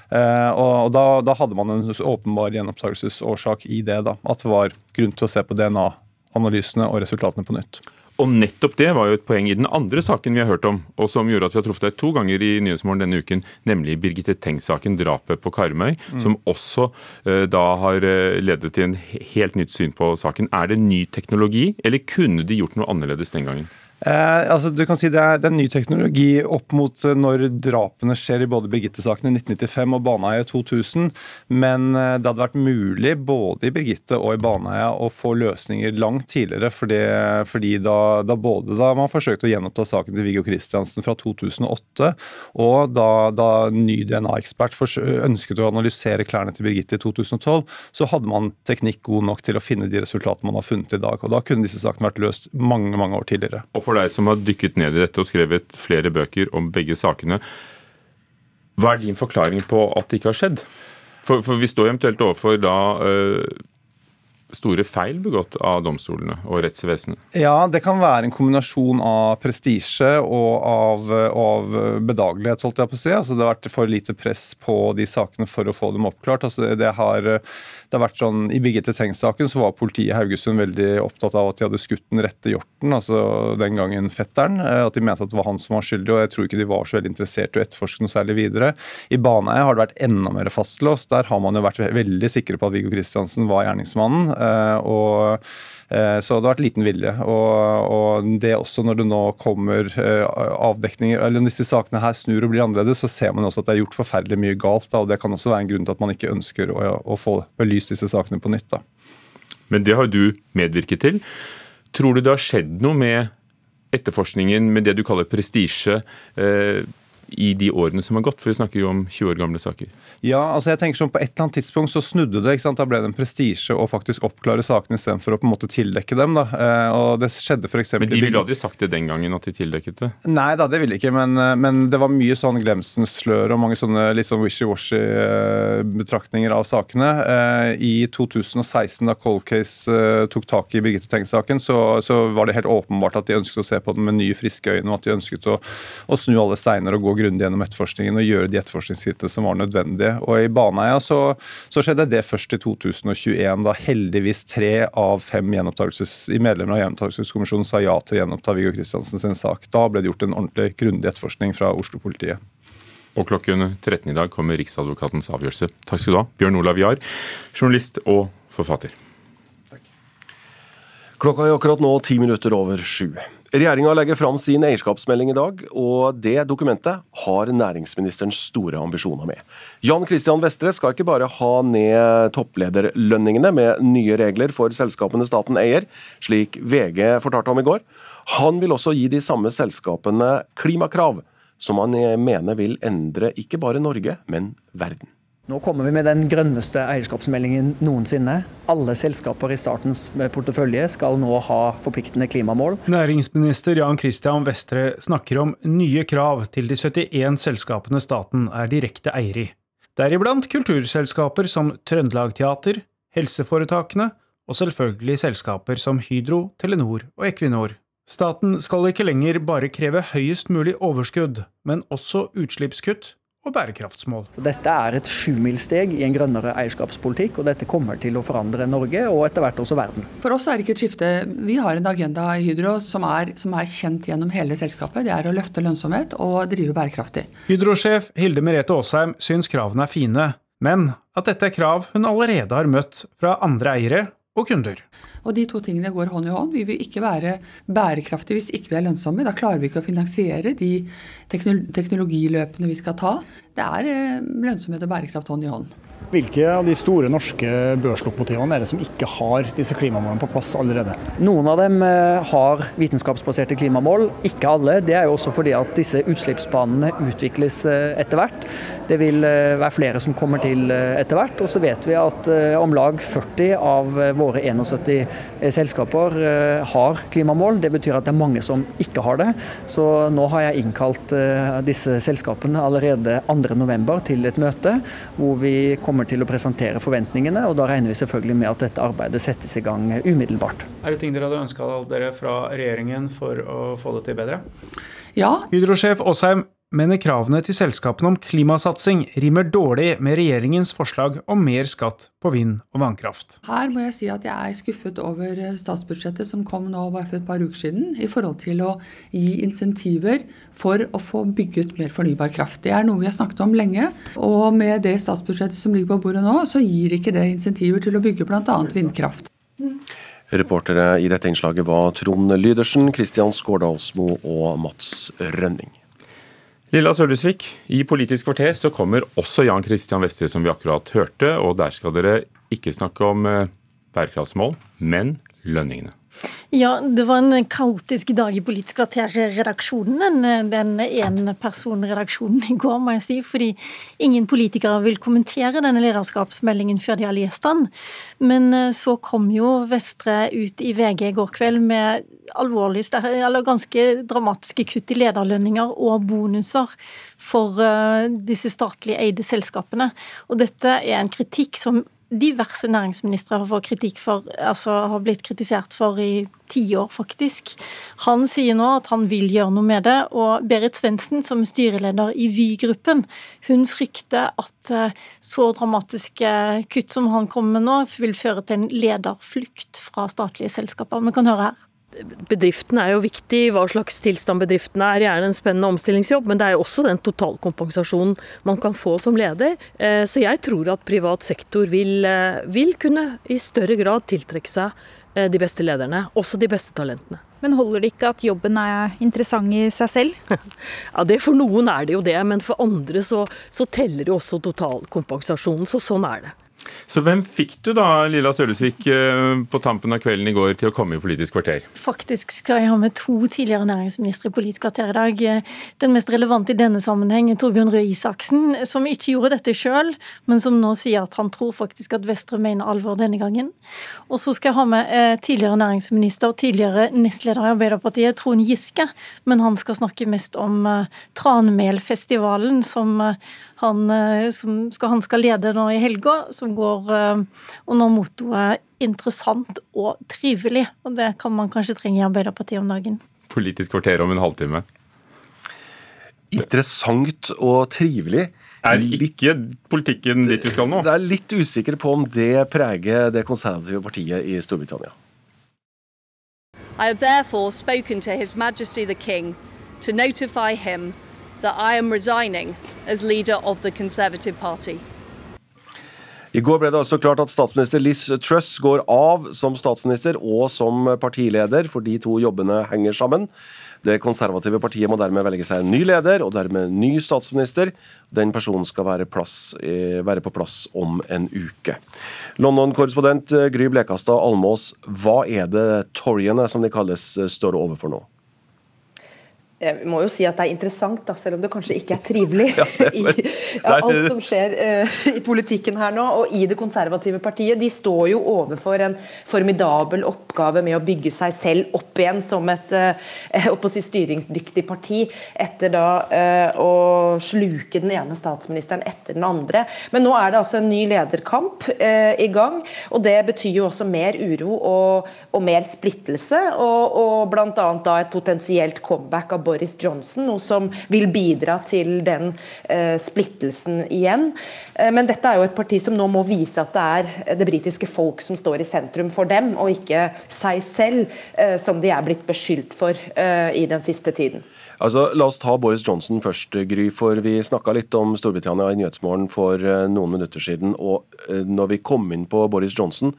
Uh, og da, da, hadde man en åpenbar gjenopptakelsesårsak i det. da, At det var grunn til å se på DNA-analysene og resultatene på nytt. Og nettopp det var jo et poeng i den andre saken vi har hørt om, og som gjorde at vi har truffet deg to ganger i Nyhetsmorgen denne uken, nemlig Birgitte Tengs-saken, drapet på Karmøy, mm. som også uh, da har uh, ledet til en helt nytt syn på saken. Er det ny teknologi, eller kunne de gjort noe annerledes den gangen? Eh, altså du kan si det er, det er ny teknologi opp mot eh, når drapene skjer i både Birgitte-saken i 1995 og Baneheia i 2000. Men eh, det hadde vært mulig både i Birgitte og i Baneheia å få løsninger langt tidligere. Fordi, fordi da, da, både da man forsøkte å gjenoppta saken til Viggo Kristiansen fra 2008, og da, da ny DNA-ekspert ønsket å analysere klærne til Birgitte i 2012, så hadde man teknikk god nok til å finne de resultatene man har funnet i dag. Og da kunne disse sakene vært løst mange, mange år tidligere. Og for deg som har dykket ned i dette og skrevet flere bøker om begge sakene. Hva er din forklaring på at det ikke har skjedd? For, for vi står eventuelt overfor da øh, store feil begått av domstolene og rettsvesenet? Ja, det kan være en kombinasjon av prestisje og av, av, bedagelighet, holdt jeg på å si. Altså, det har vært for lite press på de sakene for å få dem oppklart. Altså, det, har, det har vært sånn, I Birgitte Tengs-saken så var politiet i Haugesund veldig opptatt av at de hadde skutt den rette hjorten, altså den gangen fetteren. Eh, at de mente at det var han som var skyldig, og jeg tror ikke de var så veldig interessert i å etterforske noe særlig videre. I Baneheia har det vært enda mer fastlåst. Der har man jo vært veldig sikre på at Viggo Kristiansen var gjerningsmannen. Eh, og så det har vært liten vilje. Og, og, det også når det nå kommer eh, avdekninger, eller når disse sakene her snur og blir annerledes, så ser man også at det er gjort forferdelig mye galt. Da, og Det kan også være en grunn til at man ikke ønsker å, å få belyst disse sakene på nytt. Da. Men det har du medvirket til. Tror du det har skjedd noe med etterforskningen, med det du kaller prestisje? I de årene som har gått? For vi snakker jo om 20 år gamle saker. Ja, altså jeg tenker sånn På et eller annet tidspunkt så snudde det. ikke sant? Da ble det en prestisje å faktisk oppklare sakene istedenfor å på en måte tildekke dem. da. Eh, og det skjedde for eksempel... Men de ville aldri sagt det den gangen, at de tildekket det? Nei da, det ville de ikke. Men, eh, men, det var mye sånn glemsens slør og mange sånne litt sånn wishy-washy eh, av sakene. I 2016, da Cold Case tok tak i Birgitte Tengs-saken, så, så, var det helt åpenbart at de ønsket å se på den med nye, friske øyne, og at de ønsket å, å snu alle steiner og gå grundig gjennom etterforskningen og gjøre de etterforskningsskrittene som var nødvendige. Og I Baneheia så, så, skjedde det først i 2021, da heldigvis tre av fem medlemmer av gjenopptakelseskommisjonen sa ja til å gjenoppta Viggo Kristiansen sin sak. Da ble det gjort en ordentlig grundig etterforskning fra Oslo-politiet. Og klokken 13 i dag kommer Riksadvokatens avgjørelse. Takk skal du ha, Bjørn Olav Jahr, journalist og forfatter. Klokka er akkurat nå ti minutter over sju. Regjeringa legger fram sin eierskapsmelding i dag, og det dokumentet har næringsministeren store ambisjoner med. Jan Christian Vestre skal ikke bare ha ned topplederlønningene med nye regler for selskapene staten eier, slik VG fortalte om i går. Han vil også gi de samme selskapene klimakrav, som han mener vil endre ikke bare Norge, men verden. Nå kommer vi med den grønneste eierskapsmeldingen noensinne. Alle selskaper i statens portefølje skal nå ha forpliktende klimamål. Næringsminister Jan Christian Vestre snakker om nye krav til de 71 selskapene staten er direkte eier i. Deriblant kulturselskaper som Trøndelag Teater, helseforetakene og selvfølgelig selskaper som Hydro, Telenor og Equinor. Staten skal ikke lenger bare kreve høyest mulig overskudd, men også utslippskutt og bærekraftsmål. Så dette er et sjumilssteg i en grønnere eierskapspolitikk, og dette kommer til å forandre Norge og etter hvert også verden. For oss er det ikke et skifte. Vi har en agenda i Hydro som er, som er kjent gjennom hele selskapet. Det er å løfte lønnsomhet og drive bærekraftig. Hydro-sjef Hilde Merete Aasheim syns kravene er fine, men at dette er krav hun allerede har møtt fra andre eiere og kunder. Og De to tingene går hånd i hånd. Vi vil ikke være bærekraftige hvis ikke vi er lønnsomme. Da klarer vi ikke å finansiere de teknologiløpene vi skal ta. Det er eh, lønnsomhet og bærekraft hånd i hånd. Hvilke av de store norske børslokomotivene er det som ikke har disse klimamålene på plass allerede? Noen av dem eh, har vitenskapsbaserte klimamål, ikke alle. Det er jo også fordi at disse utslippsbanene utvikles eh, etter hvert. Det vil eh, være flere som kommer til etter hvert. Og så vet vi at om lag 40 av våre 71 selskaper har klimamål. Det betyr at det er mange som ikke har det. Så nå har jeg innkalt disse selskapene allerede 2.11 til et møte hvor vi kommer kommer til å presentere forventningene, og da regner vi selvfølgelig med at dette arbeidet settes i gang umiddelbart. Er det ting dere hadde ønska dere fra regjeringen for å få det til bedre? Ja. Hydro-sjef Aasheim mener kravene til selskapene om klimasatsing rimer dårlig med regjeringens forslag om mer skatt på vind- og vannkraft. Her må jeg si at jeg er skuffet over statsbudsjettet som kom nå for et par uker siden, i forhold til å gi insentiver for å få bygget mer fornybar kraft. Det er noe vi har snakket om lenge, og med det statsbudsjettet som ligger på bordet nå, så gir ikke det insentiver til å bygge bl.a. vindkraft. Reportere i dette innslaget var Trond Lydersen, Kristian Skårdalsmo og Mats Rønning. Lilla Sølhusvik, i Politisk kvarter så kommer også Jan Christian Vestre, som vi akkurat hørte. Og der skal dere ikke snakke om eh, bærekraftsmål, men lønningene. Ja, det var en kaotisk dag i Politisk kvarter-redaksjonen. Den enpersonredaksjonen i går, må jeg si. Fordi ingen politikere vil kommentere denne lederskapsmeldingen før de har lest den. Men eh, så kom jo Vestre ut i VG i går kveld med alvorlig, eller ganske dramatiske kutt i lederlønninger og bonuser for eh, disse statlig eide selskapene. Og dette er en kritikk som diverse næringsministre har fått kritikk for, altså har blitt kritisert for i ti år, faktisk. Han sier nå at han vil gjøre noe med det. Og Berit Svendsen, som er styreleder i Vy-gruppen, hun frykter at eh, så dramatiske kutt som han kommer med nå, vil føre til en lederflukt fra statlige selskaper. Vi kan høre her. Bedriften er jo viktig, hva slags tilstand bedriften er. Gjerne en spennende omstillingsjobb, men det er jo også den totalkompensasjonen man kan få som leder. Eh, så jeg tror at privat sektor vil, eh, vil kunne i større grad tiltrekke seg eh, de beste lederne, også de beste talentene. Men holder det ikke at jobben er interessant i seg selv? ja, det For noen er det jo det, men for andre så, så teller jo også totalkompensasjonen. Så sånn er det. Så hvem fikk du da, Lilla Sølesvik, eh, på tampen av kvelden i går til å komme i Politisk kvarter? Faktisk skal jeg ha med to tidligere næringsministre i Politisk kvarter i dag. Den mest relevante i denne sammenheng er Torbjørn Røe Isaksen, som ikke gjorde dette sjøl, men som nå sier at han tror faktisk at Vestre mener alvor denne gangen. Og så skal jeg ha med eh, tidligere næringsminister tidligere nestleder i Arbeiderpartiet, Trond Giske, men han skal snakke mest om eh, Tranmelfestivalen, som han, som skal, han skal lede nå i helga, som går eh, under mottoet 'interessant og trivelig'. Og det kan man kanskje trenge i Arbeiderpartiet om dagen. Politisk kvarter om en halvtime. Interessant og trivelig. Er ikke politikken dit vi skal nå? Det er litt usikker på om det preger det konservative partiet i Storbritannia. I have therefore spoken to His Majesty the King to notify him that I am resigning as leader of the Conservative Party. I går ble det altså klart at statsminister Liz Truss går av som statsminister og som partileder, for de to jobbene henger sammen. Det konservative partiet må dermed velge seg en ny leder, og dermed ny statsminister. Den personen skal være, plass, eh, være på plass om en uke. London-korrespondent Gry Blekastad Almås, hva er det toryene, som de kalles, står overfor nå? Jeg må jo si at det er interessant, da, selv om det kanskje ikke er trivelig. Ja, I, ja, alt som skjer uh, i politikken her nå, og i det konservative partiet. De står jo overfor en formidabel oppgave med å bygge seg selv opp igjen som et uh, si styringsdyktig parti, etter da uh, å sluke den ene statsministeren etter den andre. Men nå er det altså en ny lederkamp i gang, og det betyr jo også mer uro og, og mer splittelse, og, og bl.a. da et potensielt comeback av Boris Johnson, noe som vil bidra til den eh, splittelsen igjen. Eh, men dette er jo et parti som nå må vise at det er det britiske folk som står i sentrum for dem, og ikke seg selv, eh, som de er blitt beskyldt for eh, i den siste tiden. Altså, La oss ta Boris Johnson først, Gry. for Vi snakka litt om Storbritannia i Nyhetsmorgen for eh, noen minutter siden. og eh, når vi kom inn på Boris Johnson,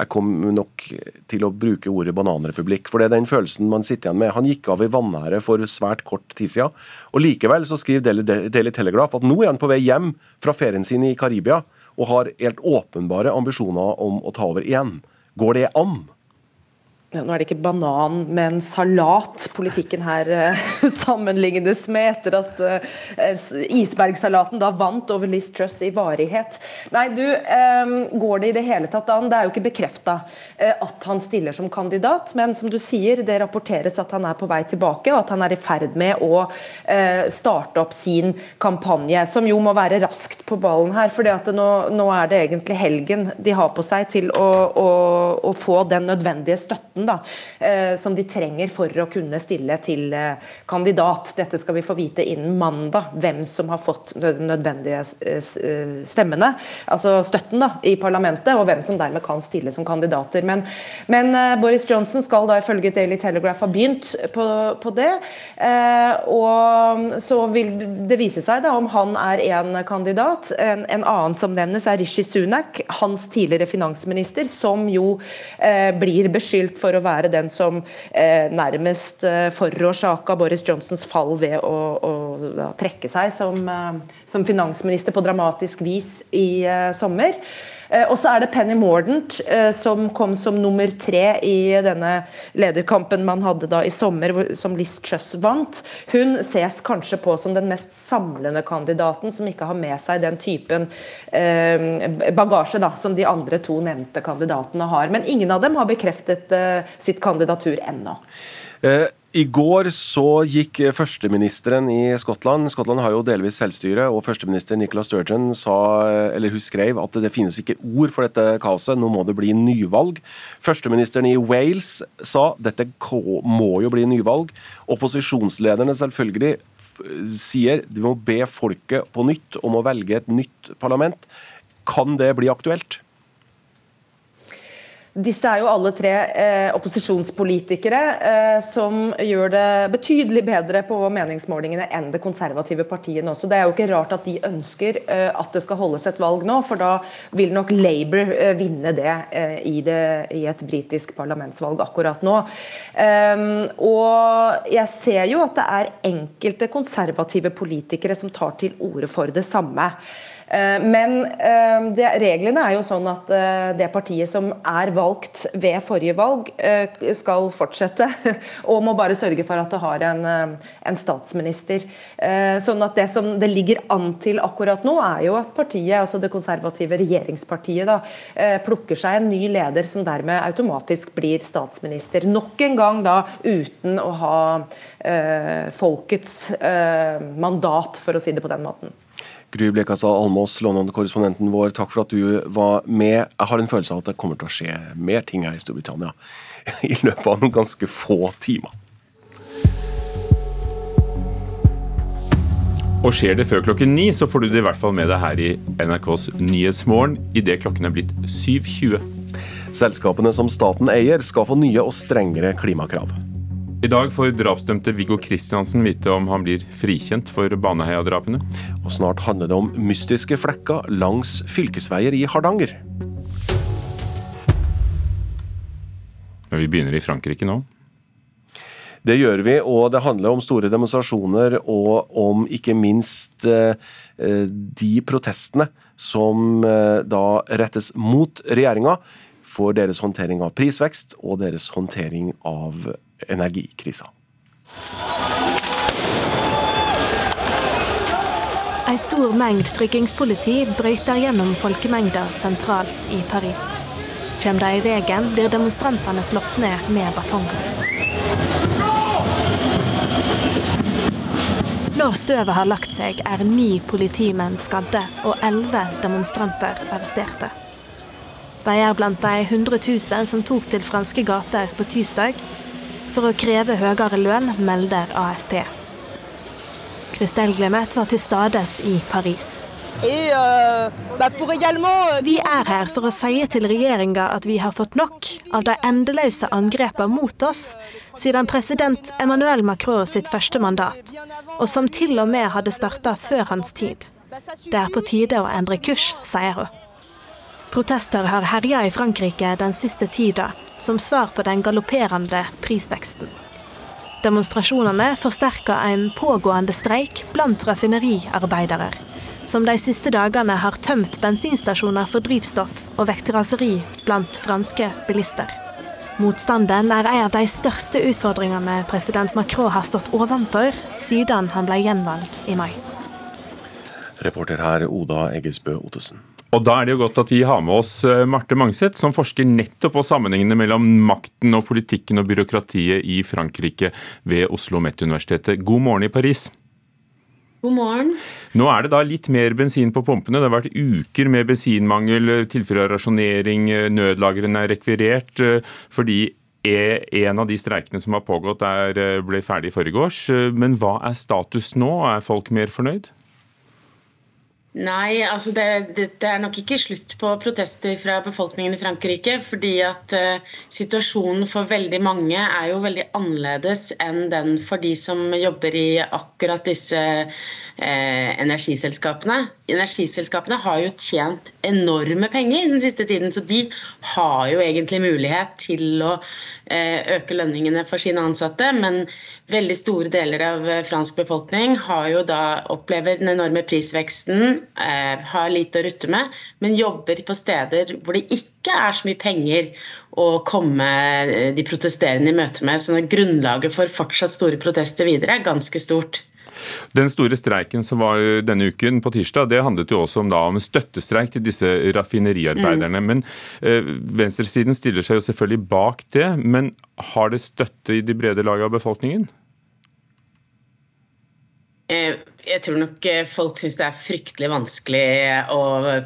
jeg kom nok til å bruke ordet bananrepublikk. For det er den følelsen man sitter igjen med. Han gikk av i vanære for svært kort tid siden. Og likevel så skriver Daily Telegraph at nå er han på vei hjem fra ferien sin i Karibia og har helt åpenbare ambisjoner om å ta over igjen. Går det an? Nå er det ikke banan, men salat politikken her uh, sammenlignes med, etter at uh, isbergsalaten da vant over Liz Truss i varighet. Nei, du, um, går det i det hele tatt an? Det er jo ikke bekrefta uh, at han stiller som kandidat, men som du sier, det rapporteres at han er på vei tilbake, og at han er i ferd med å starte opp sin kampanje, som jo må være raskt på ballen her. For nå, nå, er det egentlig helgen de har på seg til å, å, å få den nødvendige støtten støtten da, eh, som de trenger for å kunne stille til eh, kandidat. Dette skal vi få vite innen mandag, hvem som har fått nødvendige eh, stemmene, altså støtten da, i parlamentet, og hvem som dermed kan stille som kandidater. Men, men Boris Johnson skal da ifølge Daily Telegraph ha begynt på, på det. og så vil det vise seg da om han er en kandidat. En, en annen som nevnes er Rishi Sunak, hans tidligere finansminister, som jo eh, blir beskyldt for for å være den som eh, nærmest eh, forårsaka Boris Johnsons fall ved å, å da, trekke seg som, eh, som, finansminister på dramatisk vis i sommer. Eh, og så er det Penny Mordant eh, som kom som nummer tre i denne lederkampen man hadde da i sommer, som Liz Truss vant. Hun ses kanskje på som den mest samlende kandidaten, som ikke har med seg den typen eh, bagasje da, som de andre to nevnte kandidatene har. Men ingen av dem har bekreftet sitt kandidatur ennå. I går så gikk førsteministeren i Skottland Skottland har jo delvis selvstyre, og førsteminister Nicola Sturgeon sa, eller hun skrev at det finnes ikke ord for dette kaoset, nå må det bli nyvalg. Førsteministeren i Wales sa dette må jo bli nyvalg. Opposisjonslederne selvfølgelig sier de må be folket på nytt om å velge et nytt parlament. Kan det bli aktuelt? Disse er jo alle tre eh, opposisjonspolitikere eh, som gjør det betydelig bedre på meningsmålingene enn det konservative partiene også. Det er jo ikke rart at de ønsker eh, at det skal holdes et valg nå, for da vil nok Labour eh, vinne det, eh, i det, i et britisk parlamentsvalg akkurat nå. Um, og jeg ser jo at det er enkelte konservative politikere som tar til orde for det samme. Eh, men eh, det, reglene er jo sånn at eh, det partiet som er valgt ved forrige valg, skal fortsette, og må bare sørge for at det har en, en statsminister. Sånn at Det som det ligger an til akkurat nå, er jo at partiet, altså det konservative regjeringspartiet da, plukker seg en ny leder som dermed automatisk blir statsminister. Nok en gang da uten å ha folkets mandat, for å si det på den måten. Gry Blekastad Almås, London-korrespondenten vår, takk for at du var med. Jeg har en følelse av at det kommer til å skje mer ting her i Storbritannia i løpet av noen ganske få timer. Og skjer det før klokken ni, så får du det i hvert fall med deg her i NRKs Nyhetsmorgen idet klokken er blitt 7.20. Selskapene som staten eier skal få nye og strengere klimakrav. I dag får drapsdømte Viggo Kristiansen vite om han blir frikjent for Baneheia-drapene. Og snart handler det om mystiske flekker langs fylkesveier i Hardanger. Men vi begynner i Frankrike nå. Det gjør vi, og det handler om store demonstrasjoner og om ikke minst eh, de protestene som eh, da rettes mot regjeringa for deres håndtering av prisvekst og deres håndtering av energikrisa. Ei stor mengd tryggingspoliti brøyter gjennom folkemengder sentralt i Paris. Kjem de i veien, blir demonstrantene slått ned med batonger. Når støvet har lagt seg, er ni politimenn skadde og elleve demonstranter arresterte. De er blant de 100 000 som tok til franske gater på tirsdag for å kreve høyere lønn, melder AFP. Christelle Glemet var til stades i Paris. Euh, euh, vi er her for å si til regjeringa at vi har fått nok av de endeløse angrepene mot oss siden president Emmanuel Macron sitt første mandat, og som til og med hadde starta før hans tid. Det er på tide å endre kurs, sier hun. Protester har herja i Frankrike den siste tida, som svar på den galopperende prisveksten. Demonstrasjonene forsterker en pågående streik blant raffineriarbeidere, som de siste dagene har tømt bensinstasjoner for drivstoff og vekt raseri blant franske bilister. Motstanden er en av de største utfordringene president Macron har stått overfor siden han ble gjenvalgt i mai. Reporter her Oda Eggesbø Ottesen. Og da er det jo godt at vi har med oss eh, Marte Mangseth, som forsker nettopp på sammenhengene mellom makten og politikken og byråkratiet i Frankrike ved Oslo Met-universitetet. God morgen i Paris. God morgen. Nå er det da litt mer bensin på pumpene. Det har vært uker med bensinmangel, tilfeller av rasjonering, nødlagrene er rekvirert eh, fordi en av de streikene som har pågått er, eh, ble ferdig i forgårs. Men hva er status nå? Er folk mer fornøyd? Nei, altså det, det, det, er nok ikke slutt på protester fra befolkningen i Frankrike. fordi at uh, situasjonen for veldig mange er jo veldig annerledes enn den for de som jobber i akkurat disse uh, energiselskapene. Energiselskapene har jo tjent enorme penger den siste tiden, så de har jo egentlig mulighet til å uh, øke lønningene for sine ansatte. Men veldig store deler av fransk befolkning da opplever den enorme prisveksten eh, har lite å rutte med, men jobber på steder hvor det ikke er så mye penger å komme eh, de protesterende i møte med. Så grunnlaget for fortsatt store protester videre er ganske stort. Den store streiken som var denne uken på tirsdag, det handlet jo også om, da, om støttestreik til disse raffineriarbeiderne. Mm. Men eh, Venstresiden stiller seg jo selvfølgelig bak det. Men har det støtte i de brede lag av befolkningen? Eh, jeg tror nok eh, folk syns det er fryktelig vanskelig å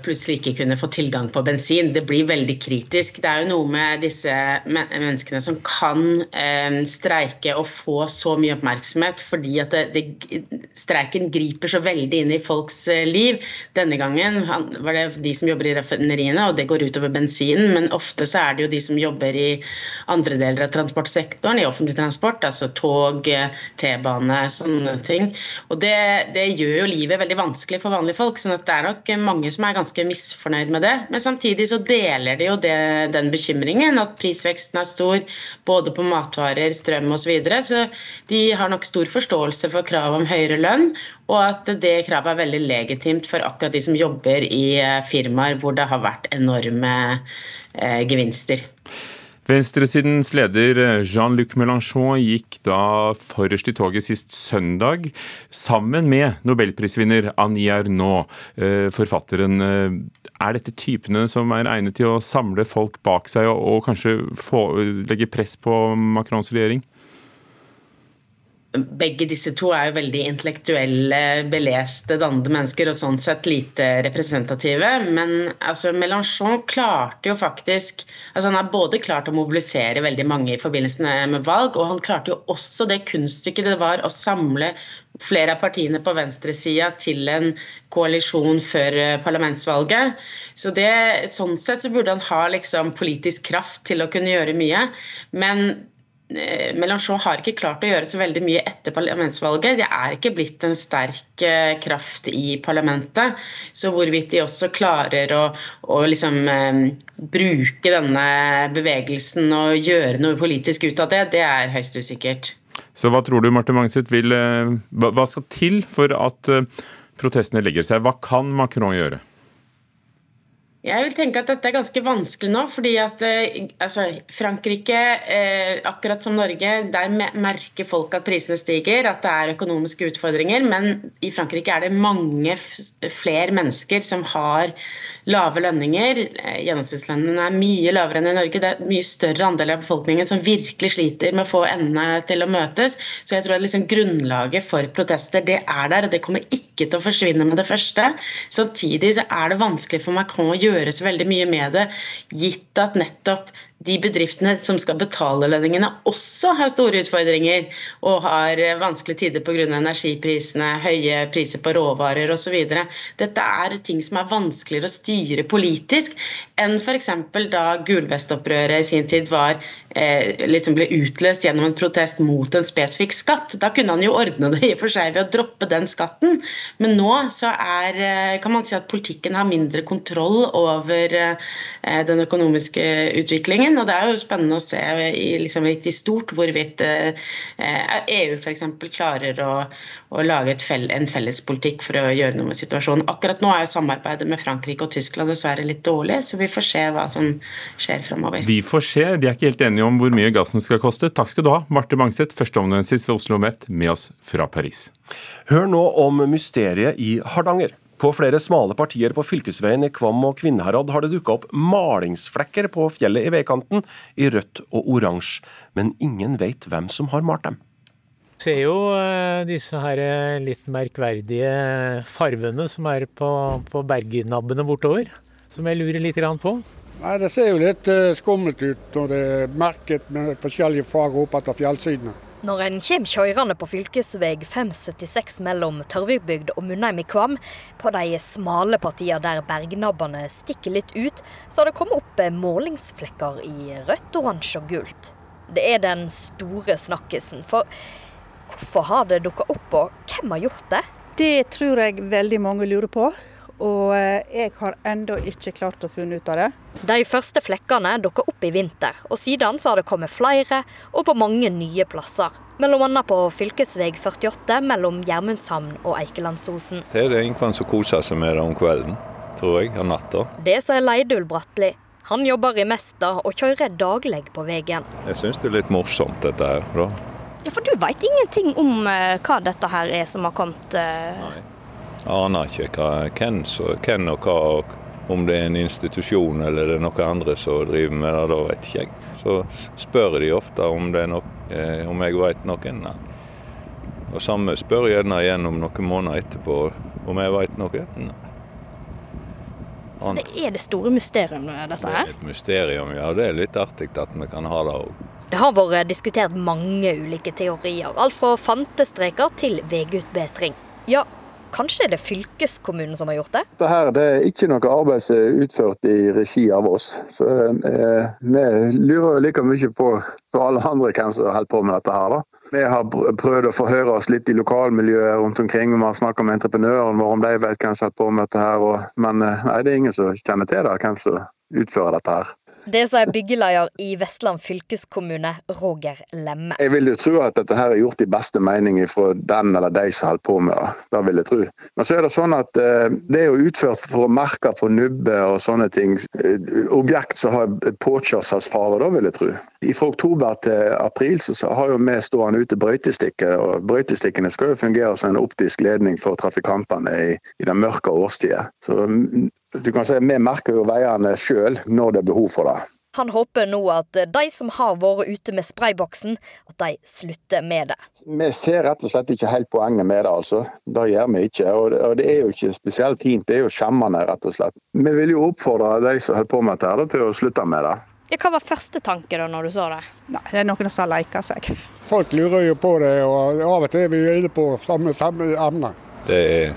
plutselig ikke kunne få tilgang på bensin. Det blir veldig kritisk. Det er jo noe med disse menneskene som kan eh, streike og få så mye oppmerksomhet fordi at det, det, streiken griper så veldig inn i folks liv. Denne gangen var det de som jobber i raffineriene, og det går utover bensinen. Men ofte så er det jo de som jobber i andre deler av transportsektoren, i offentlig transport, altså tog, T-bane, sånne ting. Og det, det, gjør jo livet veldig vanskelig for vanlige folk. sånn at det er nok mange som er ganske misfornøyd med det. Men samtidig så deler de jo det, den bekymringen, at prisveksten er stor både på matvarer, strøm osv. Så, videre. så de har nok stor forståelse for kravet om høyere lønn, og at det kravet er veldig legitimt for akkurat de som jobber i eh, firmaer hvor det har vært enorme eh, gevinster. Venstresidens leder eh, Jean-Luc Mélenchon gikk da forrest i toget sist søndag, sammen med nobelprisvinner Annie Ernaux, eh, forfatteren. Eh, er dette typene som er egnet til å samle folk bak seg og, og kanskje få, legge press på Macrons regjering? Begge disse to er jo veldig intellektuelle, beleste, dannede mennesker og sånn sett lite representative. Men altså, Mélenchon klarte jo faktisk altså Han har både klart å mobilisere veldig mange i forbindelse med valg, og han klarte jo også det kunststykket det var å samle flere av partiene på venstresida til en koalisjon før eh, parlamentsvalget. Så det, Sånn sett så burde han ha liksom politisk kraft til å kunne gjøre mye. Men Eh, Mélenchon har ikke klart å gjøre så veldig mye etter parlamentsvalget. Det er ikke blitt en sterk eh, kraft i parlamentet. Så hvorvidt de også klarer å, å liksom, eh, bruke denne bevegelsen og gjøre noe politisk ut av det, det er høyst usikkert. Så hva tror du Marte Mangset, vil, hva skal til for at protestene legger seg? Hva kan Macron gjøre? Jeg vil tenke at dette er ganske vanskelig nå, fordi at eh, altså, Frankrike, eh, akkurat som Norge, der merker folk at prisene stiger, at det er økonomiske utfordringer. Men i Frankrike er det mange flere mennesker som har lave lønninger. Eh, gjennomsnittslønnen er mye lavere enn i Norge. Det er mye større andel av befolkningen som virkelig sliter med å få endene til å møtes. Så jeg tror at liksom grunnlaget for protester det er der, og det kommer ikke til å forsvinne med det første. Samtidig så er det vanskelig for Macron å gjøre gjøre så veldig mye med det, gitt at nettopp de bedriftene som skal betale lønningene, også har store utfordringer og har vanskelige tider pga. energiprisene, høye priser på råvarer osv. Dette er ting som er vanskeligere å styre politisk enn f.eks. da gulvestopprøret i sin tid var, eh, liksom ble utløst gjennom en protest mot en spesifikk skatt. Da kunne han jo ordne det i og for seg ved å droppe den skatten, men nå så er, eh, kan man si at politikken har mindre kontroll over eh, den økonomiske utviklingen utviklingen. Og det er jo spennende å se i, liksom, litt i stort hvorvidt eh, EU f.eks. klarer å, å lage fell, en felles politikk for å gjøre noe med situasjonen. Akkurat nå er jo samarbeidet med Frankrike og Tyskland dessverre litt dårlig, så vi får se hva som skjer framover. Vi får se. De er ikke helt enige om hvor mye gassen skal koste. Takk skal du ha, Marte Bangseth, førsteamanuensis ved Oslo Met, med oss fra Paris. Hør nå om mysteriet i Hardanger. På flere smale partier på fylkesveien i Kvam og Kvinnherad har det dukka opp malingsflekker på fjellet i veikanten i rødt og oransje, men ingen vet hvem som har malt dem. Vi Ser jo eh, disse her eh, litt merkverdige farvene som er på, på bergnabbene bortover, som jeg lurer litt på. Nei, Det ser jo litt uh, skummelt ut når det er merket med forskjellige farger opp etter fjellsidene. Når en kommer kjørende på fv. 576 mellom Tørvikbygd og Munheim i Kvam, på de smale partiene der bergnabbene stikker litt ut, så har det kommet opp målingsflekker i rødt, oransje og gult. Det er den store snakkisen. For hvorfor har det dukka opp, og hvem har gjort det? Det tror jeg veldig mange lurer på. Og eh, jeg har ennå ikke klart å finne ut av det. De første flekkene dukka opp i vinter, og siden så har det kommet flere, og på mange nye plasser. Annet på fv. 48 mellom Gjermundshamn og Eikelandsosen. Det er det ingen som koser seg med det om kvelden, tror jeg, av natta. Det sier Leidul Bratli. Han jobber i Mesta og kjører daglig på veien. Jeg syns det er litt morsomt dette her, da. Ja, For du veit ingenting om uh, hva dette her er som har kommet uh... Nei aner ikke hva, hvem, så, hvem og hva, om det er en institusjon eller det er noen andre som driver med det, da vet ikke jeg. Så spør de ofte om, det er nok, eh, om jeg vet noen. Og samme spør gjerne igjen om noen måneder etterpå om jeg vet noe. Nei. Så det er det store mysteriet dette her? Det er et mysterium, ja. Det er litt artig at vi kan ha det òg. Det har vært diskutert mange ulike teorier, alt fra fantestreker til veiutbedring. Ja, Kanskje er det fylkeskommunen som har gjort det? Dette det er ikke noe arbeid som er utført i regi av oss. Så eh, Vi lurer like mye på, på alle andre hvem som holder på med dette. her. Da. Vi har prøvd å forhøre oss litt i lokalmiljøet rundt omkring. Vi har snakka med entreprenøren vår om de vet hvem som holder på med dette. her. Men eh, nei, det er ingen som kjenner til det, hvem som utfører dette. her. Det sier byggeleder i Vestland fylkeskommune, Roger Lemme. Jeg vil jo tro at dette her er gjort i beste mening fra den eller de som holdt på med det. Det vil jeg tro. Men så er det sånn at eh, det er jo utført for å merke på nubbe og sånne ting. Eh, objekt som har påkjørselsfare, da vil jeg tro. Fra oktober til april så har jo vi stående ute brøytestikker. og Brøytestikkene skal jo fungere som en optisk ledning for trafikantene i, i den mørke årstida. Så du kan si, Vi merker jo veiene sjøl når det er behov for det. Han håper nå at de som har vært ute med sprayboksen, at de slutter med det. Vi ser rett og slett ikke helt poenget med det, altså. Det gjør vi ikke. Og det er jo ikke spesielt fint, det er jo skjemmende, rett og slett. Vi vil jo oppfordre de som holder på med dette, til å slutte med det. Ja, hva var første tanke da når du så det? Nei, Det er noen som har leka seg. Folk lurer jo på det, og av og til er vi inne på samme, samme emne. Det er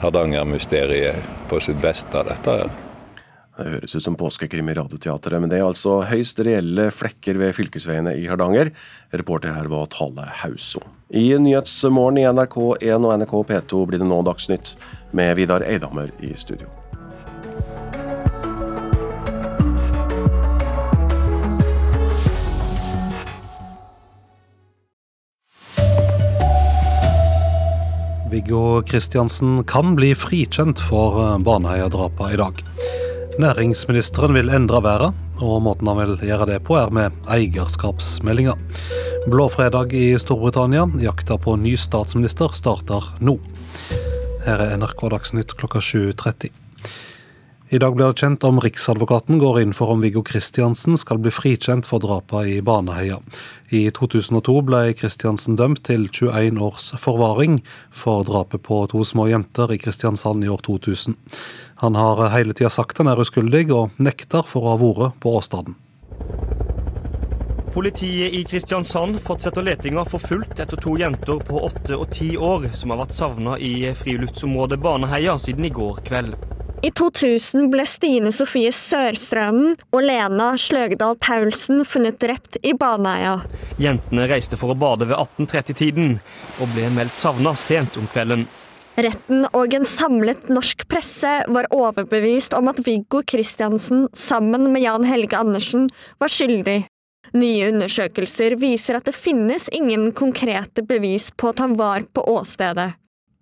Hardanger-mysteriet på sitt beste, dette her. Det høres ut som påskekrim i Radioteatret, men det er altså høyst reelle flekker ved fylkesveiene i Hardanger. Reporter her var Tale Hauso. I Nyhetsmorgen i NRK1 og NRK P2 blir det nå Dagsnytt med Vidar Eidhammer i studio. Viggo Kristiansen kan bli frikjent for eh, Baneheia-drapene i dag. Næringsministeren vil endre været, og måten han vil gjøre det på er med eierskapsmeldinga. Blåfredag i Storbritannia, jakta på ny statsminister starter nå. Her er NRK Dagsnytt klokka 7.30. I dag blir det kjent om Riksadvokaten går inn for om Viggo Kristiansen skal bli frikjent for drapene i Baneheia. I 2002 ble Kristiansen dømt til 21 års forvaring for drapet på to små jenter i Kristiansand i år 2000. Han har hele tida sagt han er uskyldig, og nekter for å ha vært på åstedet. Politiet i Kristiansand fortsetter letinga for fullt etter to jenter på åtte og ti år som har vært savna i friluftsområdet Baneheia siden i går kveld. I 2000 ble Stine Sofie Sørstrønen og Lena Sløgedal Paulsen funnet drept i Baneheia. Jentene reiste for å bade ved 1830-tiden, og ble meldt savna sent om kvelden. Retten og en samlet norsk presse var overbevist om at Viggo Kristiansen sammen med Jan Helge Andersen var skyldig. Nye undersøkelser viser at det finnes ingen konkrete bevis på at han var på åstedet.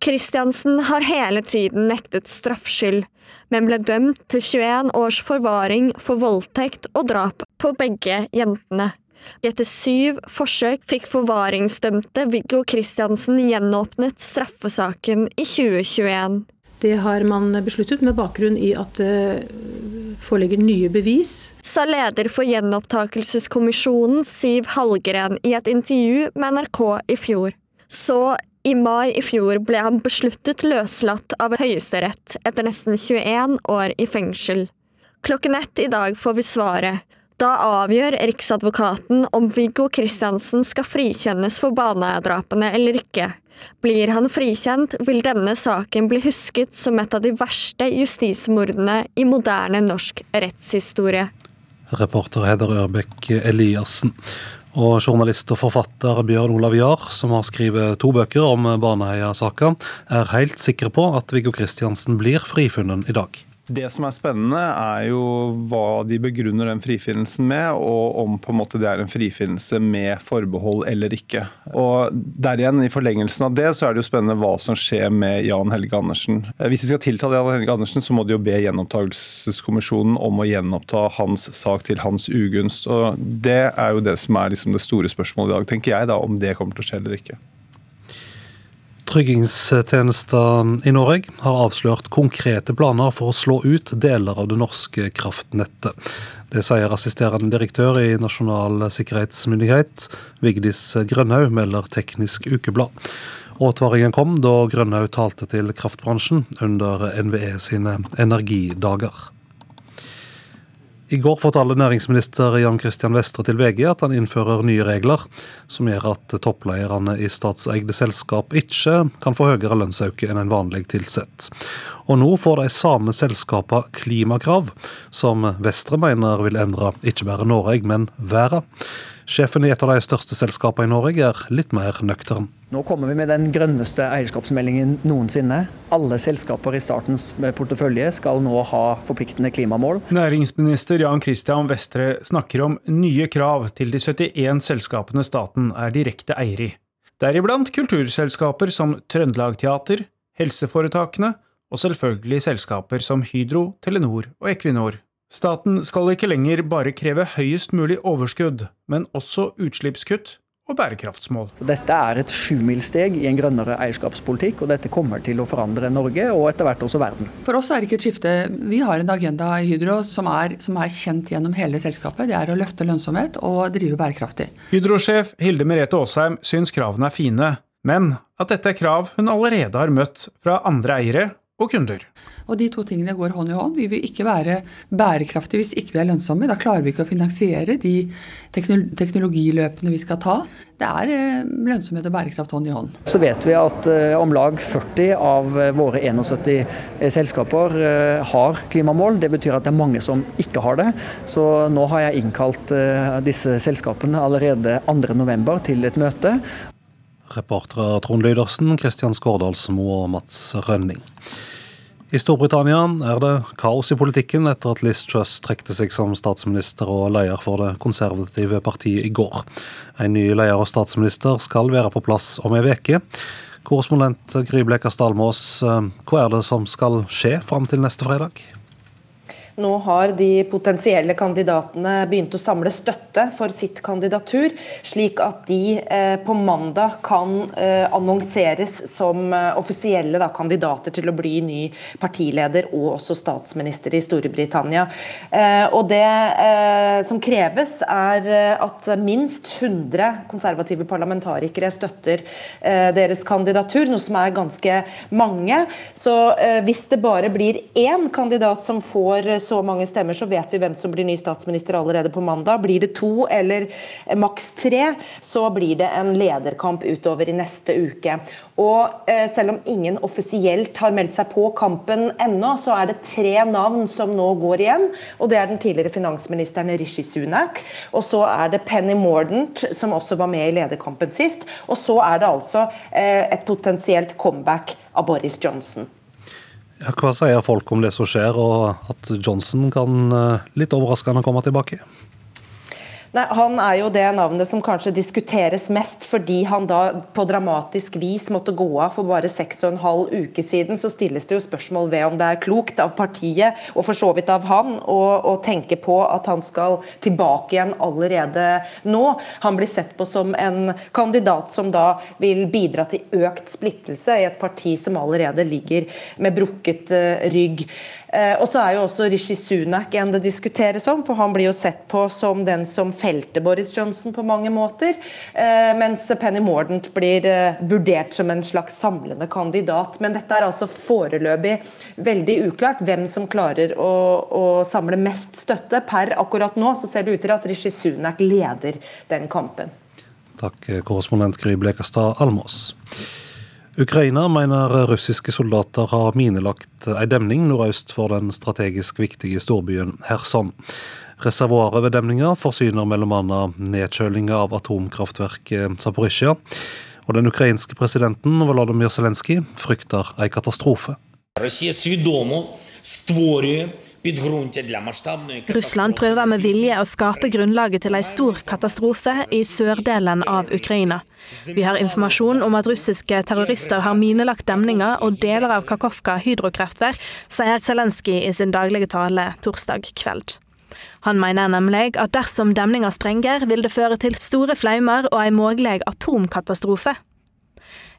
Kristiansen har hele tiden nektet straffskyld, men ble dømt til 21 års forvaring for voldtekt og drap på begge jentene. Etter syv forsøk fikk forvaringsdømte Viggo Kristiansen gjenåpnet straffesaken i 2021. Det har man besluttet med bakgrunn i at det foreligger nye bevis. Sa leder for gjenopptakelseskommisjonen Siv Hallgren i et intervju med NRK i fjor. Så i mai i fjor ble han besluttet løslatt av Høyesterett etter nesten 21 år i fengsel. Klokken ett i dag får vi svaret. Da avgjør Riksadvokaten om Viggo Kristiansen skal frikjennes for Baneheia-drapene eller ikke. Blir han frikjent, vil denne saken bli husket som et av de verste justismordene i moderne norsk rettshistorie. Reporter Heder Ørbekk Eliassen. Og journalist og forfatter Bjørn Olav Jahr, som har skrevet to bøker om Baneheia-saka, er helt sikker på at Viggo Kristiansen blir frifunnet i dag. Det som er spennende, er jo hva de begrunner den frifinnelsen med, og om på en måte det er en frifinnelse med forbehold eller ikke. Og der igjen, I forlengelsen av det, så er det jo spennende hva som skjer med Jan Helge Andersen. Eh, hvis de skal tiltale Jan Helge Andersen, så må de jo be gjenopptakelseskommisjonen om å gjenoppta hans sak til hans ugunst. Og Det er jo det som er liksom det store spørsmålet i dag, tenker jeg, da, om det kommer til å skje eller ikke. Tryggingstjenesten i Norge har avslørt konkrete planer for å slå ut deler av det norske kraftnettet. Det sier assisterende direktør i Nasjonal sikkerhetsmyndighet, Vigdis Grønhaug, melder Teknisk Ukeblad. Åtvaringen kom da Grønhaug talte til kraftbransjen under NVE sine energidager. I går fortalte næringsminister Jan Christian Vestre til VG at han innfører nye regler som gjør at topplederne i statseide selskap ikke kan få høyere lønnsøkning enn en vanlig tilsett. Og nå får de samme selskapene klimakrav, som Vestre mener vil endre ikke bare Norge, men verden. Sjefen i et av de største selskapene i Norge er litt mer nøktern. Nå kommer vi med den grønneste eierskapsmeldingen noensinne. Alle selskaper i statens portefølje skal nå ha forpliktende klimamål. Næringsminister Jan Christian Vestre snakker om nye krav til de 71 selskapene staten er direkte eier i. Deriblant kulturselskaper som Trøndelag Teater, helseforetakene og selvfølgelig selskaper som Hydro, Telenor og Equinor. Staten skal ikke lenger bare kreve høyest mulig overskudd, men også utslippskutt og bærekraftsmål. Så dette er et sjumilssteg i en grønnere eierskapspolitikk, og dette kommer til å forandre Norge og etter hvert også verden. For oss er det ikke et skifte. Vi har en agenda i Hydro som er, som er kjent gjennom hele selskapet. Det er å løfte lønnsomhet og drive bærekraftig. Hydro-sjef Hilde Merete Aasheim syns kravene er fine, men at dette er krav hun allerede har møtt fra andre eiere og kunder. Og De to tingene går hånd i hånd. Vi vil ikke være bærekraftige hvis ikke vi er lønnsomme. Da klarer vi ikke å finansiere de teknologiløpene vi skal ta. Det er eh, lønnsomhet og bærekraft hånd i hånd. Så vet vi at uh, om lag 40 av eh, våre 71 selskaper uh, har klimamål. Det betyr at det er mange som ikke har det. Så nå har jeg innkalt disse selskapene allerede 2.11 til et møte. Reportere Trond Lydersen, Kristian Skårdalsmo og Mats Rønning. I Storbritannia er det kaos i politikken etter at Liz Truss trekte seg som statsminister og leder for det konservative partiet i går. En ny leder og statsminister skal være på plass om ei uke. Korrespondent Gry Blekastad Stalmås, eh, hva er det som skal skje fram til neste fredag? Nå har de potensielle kandidatene begynt å samle støtte for sitt kandidatur, slik at de eh, på mandag kan eh, annonseres som eh, offisielle da, kandidater til å bli ny partileder og også statsminister i Storbritannia. Og Det som kreves, er at minst 100 konservative parlamentarikere støtter deres kandidatur, noe som er ganske mange. Så hvis det bare blir én kandidat som får så mange stemmer, så vet vi hvem som blir ny statsminister allerede på mandag. Blir det to eller maks tre, så blir det en lederkamp utover i neste uke. Og eh, Selv om ingen offisielt har meldt seg på kampen ennå, så er det tre navn som nå går igjen. og Det er den tidligere finansministeren Rishi Sunak, og så er det Penny Mordant, som også var med i lederkampen sist, og så er det altså eh, et potensielt comeback av Boris Johnson. Ja, hva sier folk om det som skjer, og at Johnson kan eh, litt overraskende komme tilbake? Nei, Han er jo det navnet som kanskje diskuteres mest, fordi han da på dramatisk vis måtte gå av for bare seks og en halv uke siden. Så stilles det jo spørsmål ved om det er klokt av partiet, og for så vidt av han, å, tenke på at han skal tilbake igjen allerede nå. Han blir sett på som en kandidat som da vil bidra til økt splittelse i et parti som allerede ligger med brukket uh, rygg. Uh, og så er jo også Rishi Sunak en det diskuteres om, for han blir jo sett på som den som felte Boris Johnson på mange måter. Eh, mens Penny Mordant blir eh, vurdert som en slags samlende kandidat. Men dette er altså foreløpig veldig uklart hvem som klarer å, å samle mest støtte. Per akkurat nå så ser det ut til at Rishi Sunak leder den kampen. Takk, korrespondent Gry Blekastad Almås. Ukraina mener russiske soldater har minelagt ei demning nordøst for den strategisk viktige storbyen Kherson. Reservoaret ved demninga forsyner bl.a. nedkjølinga av atomkraftverket Zaporizjzja. Og den ukrainske presidenten Volodymyr Zelenskyj frykter ei katastrofe. Russland prøver med vilje å skape grunnlaget til ei stor katastrofe i sørdelen av Ukraina. Vi har informasjon om at russiske terrorister har minelagt demninger og deler av Kakovka hydrokraftverk, sier Zelenskyj i sin daglige tale torsdag kveld. Han mener nemlig at dersom demninga sprenger, vil det føre til store flaumer og en mulig atomkatastrofe.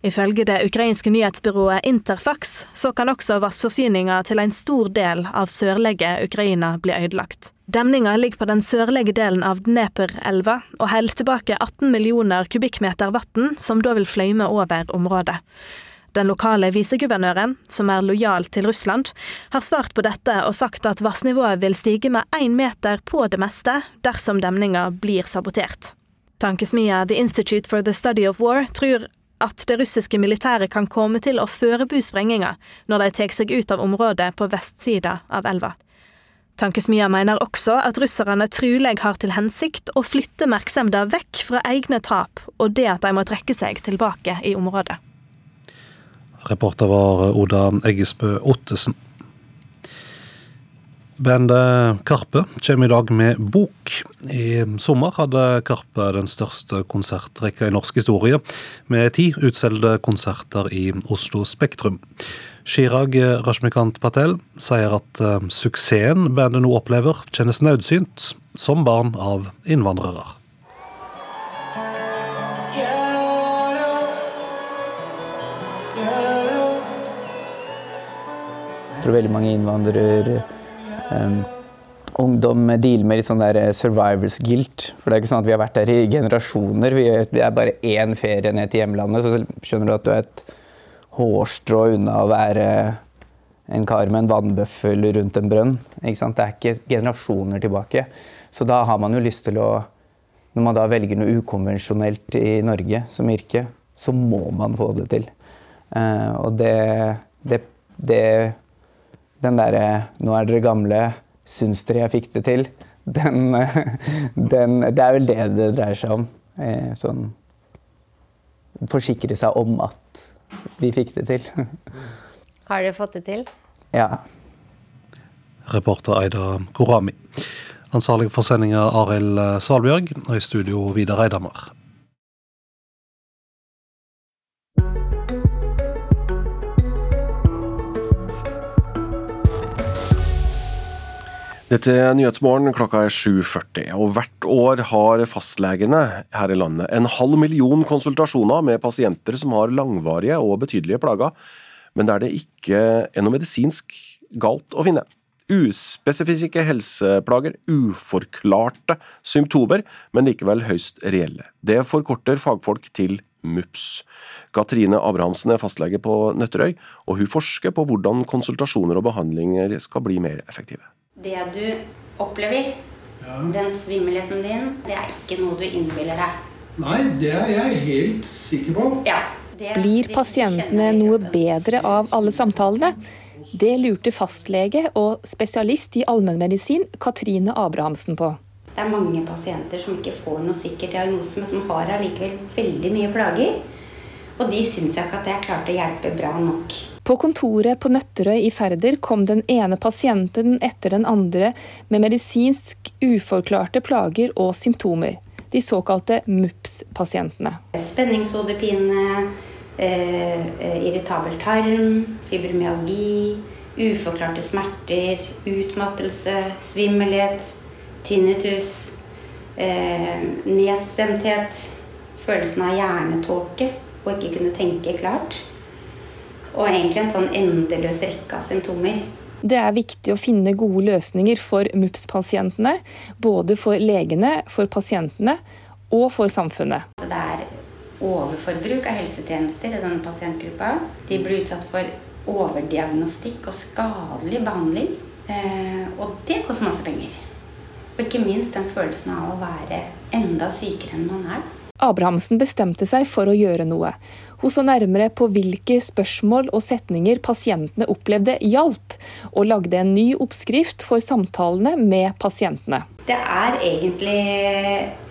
Ifølge det ukrainske nyhetsbyrået Interfax så kan også vannforsyninga til en stor del av sørlige Ukraina bli ødelagt. Demninga ligger på den sørlige delen av Dneper-elva og holder tilbake 18 millioner kubikkmeter vann, som da vil fløyme over området. Den lokale viseguvernøren, som er lojal til Russland, har svart på dette og sagt at vassnivået vil stige med én meter på det meste dersom demninga blir sabotert. Tankesmia The Institute for the Study of War tror at det russiske militæret kan komme til å forberede sprenginga når de tar seg ut av området på vestsida av elva. Tankesmia mener også at russerne trolig har til hensikt å flytte oppmerksomheten vekk fra egne tap og det at de må trekke seg tilbake i området. Reporter var Oda Eggesbø Ottesen. Bandet Karpe kommer i dag med bok. I sommer hadde Karpe den største konsertrekka i norsk historie, med ti utsolgte konserter i Oslo Spektrum. Chirag Rashmikant Patel sier at uh, suksessen bandet nå opplever, kjennes nødsynt som barn av innvandrere. Jeg tror veldig mange innvandrere um, ungdom dealer med litt sånn der survivors guilt. For det er ikke sånn at vi har vært der i generasjoner. Vi er bare én ferie ned til hjemlandet, så skjønner du at du er et hårstrå unna å være en kar med en vannbøffel rundt en brønn. Ikke sant? Det er ikke generasjoner tilbake. Så da har man jo lyst til å Når man da velger noe ukonvensjonelt i Norge som yrke, så må man få det til. Uh, og det, det, det Den derre 'nå er dere gamle, syns dere jeg fikk det til', den, den Det er vel det det dreier seg om. Uh, sånn Forsikre seg om at vi fikk det til. Har dere fått det til? Ja. Reporter Eida Korami. Ansvarlig for sendinga Arild Svalbjørg, og i studio Vidar Eidhammer. Dette er Nyhetsmorgen, klokka er 7.40. og Hvert år har fastlegene her i landet en halv million konsultasjoner med pasienter som har langvarige og betydelige plager, men der det ikke er noe medisinsk galt å finne. Uspesifikke helseplager, uforklarte symptomer, men likevel høyst reelle. Det forkorter fagfolk til MUPS. Katrine Abrahamsen er fastlege på Nøtterøy, og hun forsker på hvordan konsultasjoner og behandlinger skal bli mer effektive. Det du opplever, ja. den svimmelheten din, det er ikke noe du innbiller deg. Nei, det er jeg helt sikker på. Ja. Blir pasientene noe bedre av alle samtalene? Det lurte fastlege og spesialist i allmennmedisin Katrine Abrahamsen på. Det er mange pasienter som ikke får noe sikker diagnose, men som har allikevel veldig mye plager. Og de syns jeg ikke at jeg klarte å hjelpe bra nok. På kontoret på Nøtterøy i Færder kom den ene pasienten etter den andre med medisinsk uforklarte plager og symptomer. De såkalte MUPS-pasientene. Spenningshodepine, eh, irritabel tarm, fibromyalgi, uforklarte smerter, utmattelse, svimmelhet, tinnitus, eh, nedstemthet, følelsen av hjernetåke og ikke kunne tenke klart. Og egentlig en sånn endeløs rekke av symptomer. Det er viktig å finne gode løsninger for MUPS-pasientene. Både for legene, for pasientene og for samfunnet. Det er overforbruk av helsetjenester i denne pasientgruppa. De blir utsatt for overdiagnostikk og skadelig behandling. Eh, og det koster masse penger. Og ikke minst den følelsen av å være enda sykere enn man er. Abrahamsen bestemte seg for å gjøre noe. Hun så nærmere på hvilke spørsmål og setninger pasientene opplevde hjalp, og lagde en ny oppskrift for samtalene med pasientene. Det er egentlig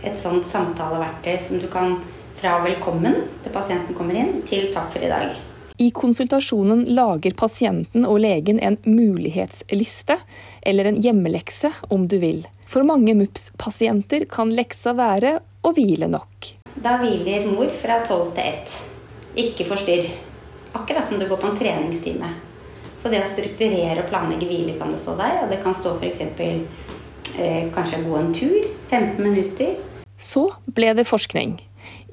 et sånt samtaleverktøy som du kan fra velkommen til pasienten kommer inn, til takk for i dag. I konsultasjonen lager pasienten og legen en mulighetsliste, eller en hjemmelekse om du vil. For mange MUPS-pasienter kan leksa være å hvile nok. Da hviler mor fra tolv til ett. Ikke forstyrr. Akkurat som du går på en treningstime. Så det å strukturere og planlegge hvile kan det stå der. Og det kan stå f.eks. Eh, kanskje gå en tur. 15 minutter. Så ble det forskning.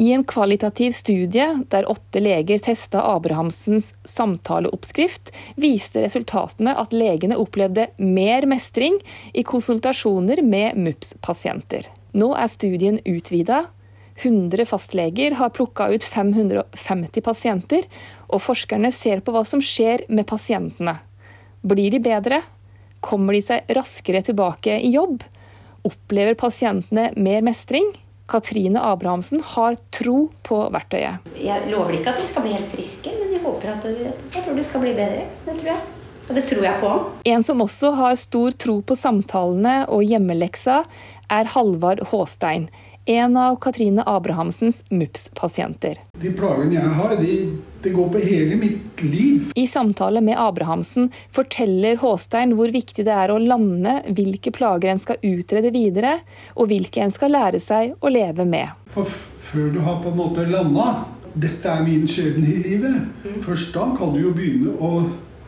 I en kvalitativ studie der åtte leger testa Abrahamsens samtaleoppskrift, viste resultatene at legene opplevde mer mestring i konsultasjoner med MUPS-pasienter. Nå er studien utvida. 100 fastleger har plukka ut 550 pasienter, og forskerne ser på hva som skjer med pasientene. Blir de bedre? Kommer de seg raskere tilbake i jobb? Opplever pasientene mer mestring? Katrine Abrahamsen har tro på verktøyet. Jeg lover ikke at de skal bli helt friske, men jeg håper at de, jeg tror de skal bli bedre. Det tror jeg. Og det tror jeg på. En som også har stor tro på samtalene og hjemmeleksa, er Halvard Håstein en av Katrine Abrahamsens MUPS-pasienter. De plagene jeg har, de, de, går på hele mitt liv. I samtale med Abrahamsen forteller Håstein hvor viktig det er å lande hvilke plager en skal utrede videre, og hvilke en skal lære seg å leve med. For før du har på en måte landa dette er min skjebne i livet, først da kan du jo begynne å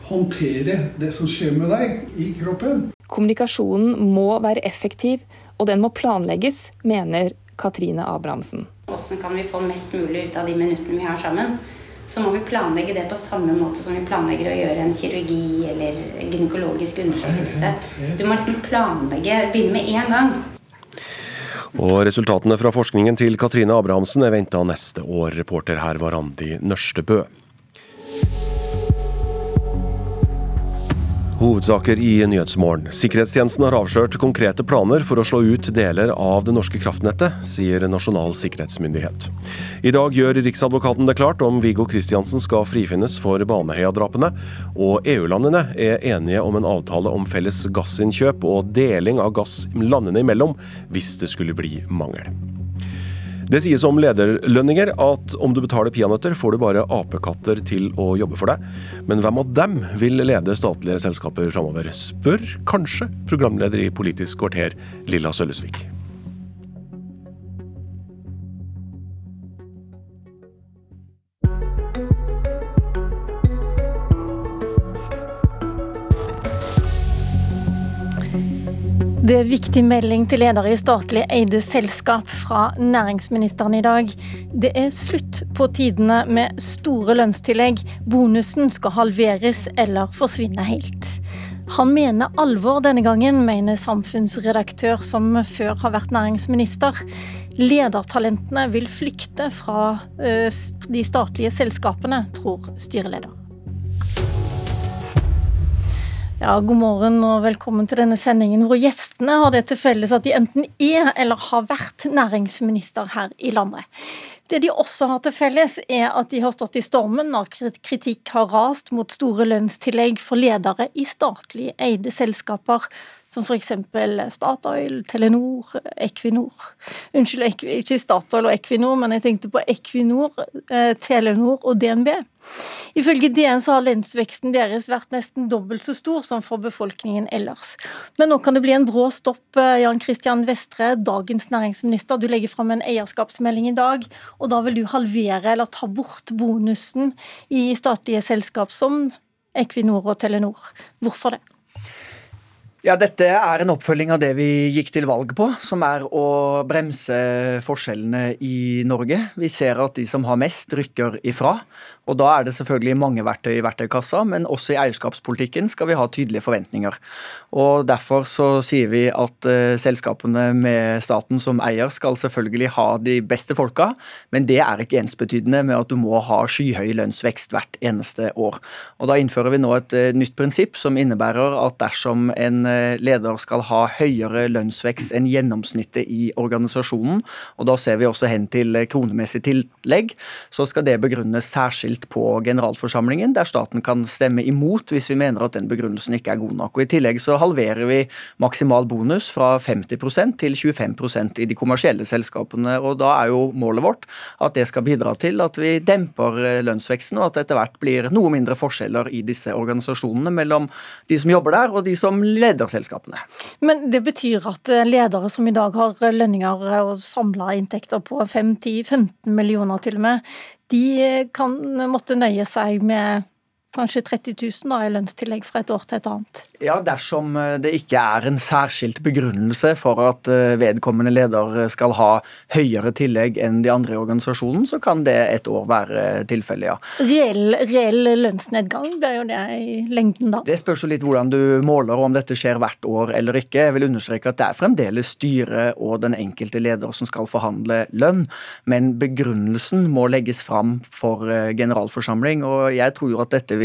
håndtere det som skjer med deg i kroppen. Kommunikasjonen må være effektiv, og den må planlegges, mener Katrine Abrahamsen. Hvordan kan vi få mest mulig ut av de minuttene vi har sammen? Så må vi planlegge det på samme måte som vi planlegger å gjøre en kirurgi eller gynekologisk undersøkelse. Du må liksom planlegge, begynne med én gang. Og Resultatene fra forskningen til Katrine Abrahamsen er venta neste år. Reporter her var Randi Nørstebø. Hovedsaker i Nyhetsmorgen. Sikkerhetstjenesten har avslørt konkrete planer for å slå ut deler av det norske kraftnettet, sier Nasjonal sikkerhetsmyndighet. I dag gjør Riksadvokaten det klart om Viggo Kristiansen skal frifinnes for Baneheia-drapene, og EU-landene er enige om en avtale om felles gassinnkjøp og deling av gass landene imellom hvis det skulle bli mangel. Det sies om lederlønninger at om du betaler peanøtter, får du bare apekatter til å jobbe for deg. Men hvem av dem vil lede statlige selskaper framover, spør kanskje programleder i Politisk kvarter, Lilla Sølvesvik. Det er viktig melding til ledere i statlig eide selskap fra næringsministeren i dag. Det er slutt på tidene med store lønnstillegg. Bonusen skal halveres eller forsvinne helt. Han mener alvor denne gangen, mener samfunnsredaktør som før har vært næringsminister. Ledertalentene vil flykte fra de statlige selskapene, tror styreleder. Ja, God morgen og velkommen til denne sendingen hvor gjestene har det til felles at de enten er eller har vært næringsminister her i landet. Det de også har til felles, er at de har stått i stormen når kritikk har rast mot store lønnstillegg for ledere i statlig eide selskaper, som f.eks. Statoil, Telenor, Equinor. Unnskyld, ikke Statoil og Equinor, men jeg tenkte på Equinor, Telenor og DNB. Ifølge DN så har lønnsveksten deres vært nesten dobbelt så stor som for befolkningen ellers. Men nå kan det bli en brå stopp. Jan Christian Vestre, dagens næringsminister, du legger fram en eierskapsmelding i dag, og da vil du halvere eller ta bort bonusen i statlige selskap som Equinor og Telenor. Hvorfor det? Ja, Dette er en oppfølging av det vi gikk til valg på, som er å bremse forskjellene i Norge. Vi ser at de som har mest, rykker ifra. Og Da er det selvfølgelig mange verktøy i verktøykassa, men også i eierskapspolitikken skal vi ha tydelige forventninger. Og Derfor så sier vi at uh, selskapene med staten som eier skal selvfølgelig ha de beste folka, men det er ikke ensbetydende med at du må ha skyhøy lønnsvekst hvert eneste år. Og Da innfører vi nå et uh, nytt prinsipp som innebærer at dersom en uh, leder skal ha høyere lønnsvekst enn gjennomsnittet i organisasjonen, og da ser vi også hen til kronemessig tillegg, så skal det begrunnes særskilt på generalforsamlingen, der staten kan stemme imot hvis vi mener at den begrunnelsen ikke er god nok. Og I tillegg så halverer vi maksimal bonus fra 50% til 25% i de kommersielle selskapene. og Da er jo målet vårt at det skal bidra til at vi demper lønnsveksten, og at det etter hvert blir noe mindre forskjeller i disse organisasjonene mellom de som jobber der og de som leder selskapene. Men det betyr at ledere som i dag har lønninger og samla inntekter på 5-10-15 millioner til og med, de kan måtte nøye seg med kanskje 30 000 da, i lønnstillegg fra et år til et annet. Ja, dersom det ikke er en særskilt begrunnelse for at vedkommende leder skal ha høyere tillegg enn de andre i organisasjonen, så kan det et år være tilfellet, ja. Reell, reell lønnsnedgang blir jo det i lengden da? Det spørs jo litt hvordan du måler, om dette skjer hvert år eller ikke. Jeg vil understreke at det er fremdeles styret og den enkelte leder som skal forhandle lønn, men begrunnelsen må legges fram for generalforsamling, og jeg tror jo at dette vil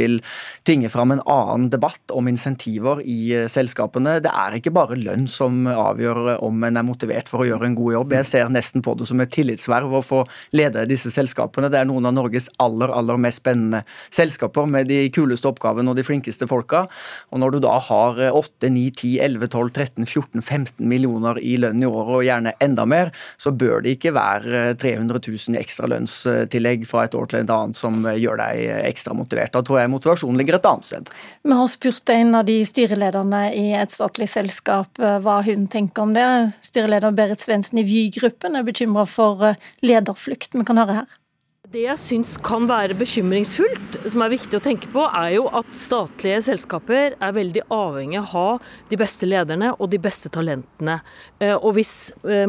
tvinge fram en annen debatt om insentiver i selskapene. Det er ikke bare lønn som avgjør om en er motivert for å gjøre en god jobb. Jeg ser nesten på det som et tillitsverv å få lede disse selskapene. Det er noen av Norges aller, aller mest spennende selskaper med de kuleste oppgavene og de flinkeste folka. Og når du da har 8, 9, 10, 11, 12, 13, 14, 15 millioner i lønn i året, og gjerne enda mer, så bør det ikke være 300 000 i ekstra lønnstillegg fra et år til et annet som gjør deg ekstra motivert. Da tror jeg motivasjonen ligger et annet sted. Vi har spurt en av de styrelederne i et statlig selskap hva hun tenker om det. Styreleder Berit Svendsen i Vy-gruppen er bekymra for lederflukt. Vi kan høre her. Det jeg syns kan være bekymringsfullt, som er viktig å tenke på, er jo at statlige selskaper er veldig avhengig av å ha de beste lederne og de beste talentene. Og hvis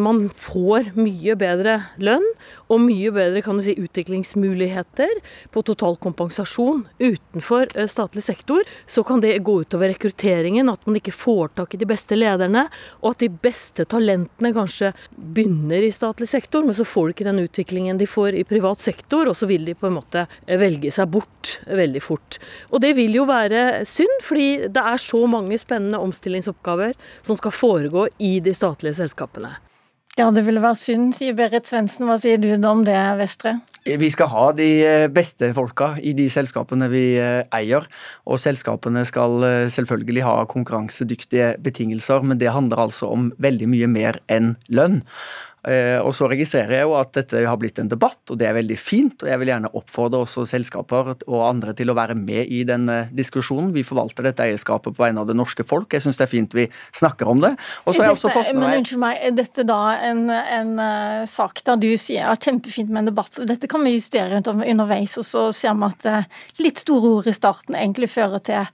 man får mye bedre lønn og mye bedre kan du si, utviklingsmuligheter på total kompensasjon utenfor statlig sektor, så kan det gå utover rekrutteringen, at man ikke får tak i de beste lederne, og at de beste talentene kanskje begynner i statlig sektor, men så får de ikke den utviklingen de får i privat sektor sektor, og så vil de på en måte velge seg bort veldig fort. Og det vil jo være synd, fordi det er så mange spennende omstillingsoppgaver som skal foregå i de statlige selskapene. Ja, det ville være synd, sier Berit Svendsen. Hva sier du om det, Vestre? Vi skal ha de eh, beste folka i de selskapene vi eh, eier. Og selskapene skal eh, selvfølgelig ha konkurransedyktige betingelser, men det handler altså om veldig mye mer enn lønn. Eh, og så registrerer jeg jo at dette har blitt en debatt, og det er veldig fint. Og jeg vil gjerne oppfordre også selskaper og andre til å være med i den diskusjonen. Vi forvalter dette eierskapet på vegne av det norske folk. Jeg syns det er fint vi snakker om det. Og så har jeg også fått med Men unnskyld meg, er dette da en, en uh, sak der du sier ja, kjempefint med en debatt, så dette kan vi justere underveis, og så ser vi at uh, litt store ord i starten egentlig fører til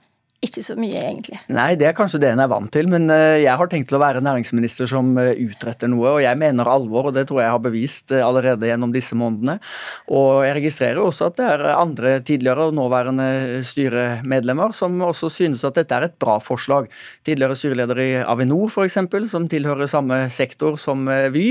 ikke så mye, egentlig. Nei, det er kanskje det en er vant til, men eh, jeg har tenkt til å være næringsminister som eh, utretter noe, og jeg mener alvor, og det tror jeg har bevist eh, allerede gjennom disse månedene. Og jeg registrerer også at det er andre tidligere og nåværende styremedlemmer som også synes at dette er et bra forslag. Tidligere styreleder i Avinor, f.eks., som tilhører samme sektor som Vy,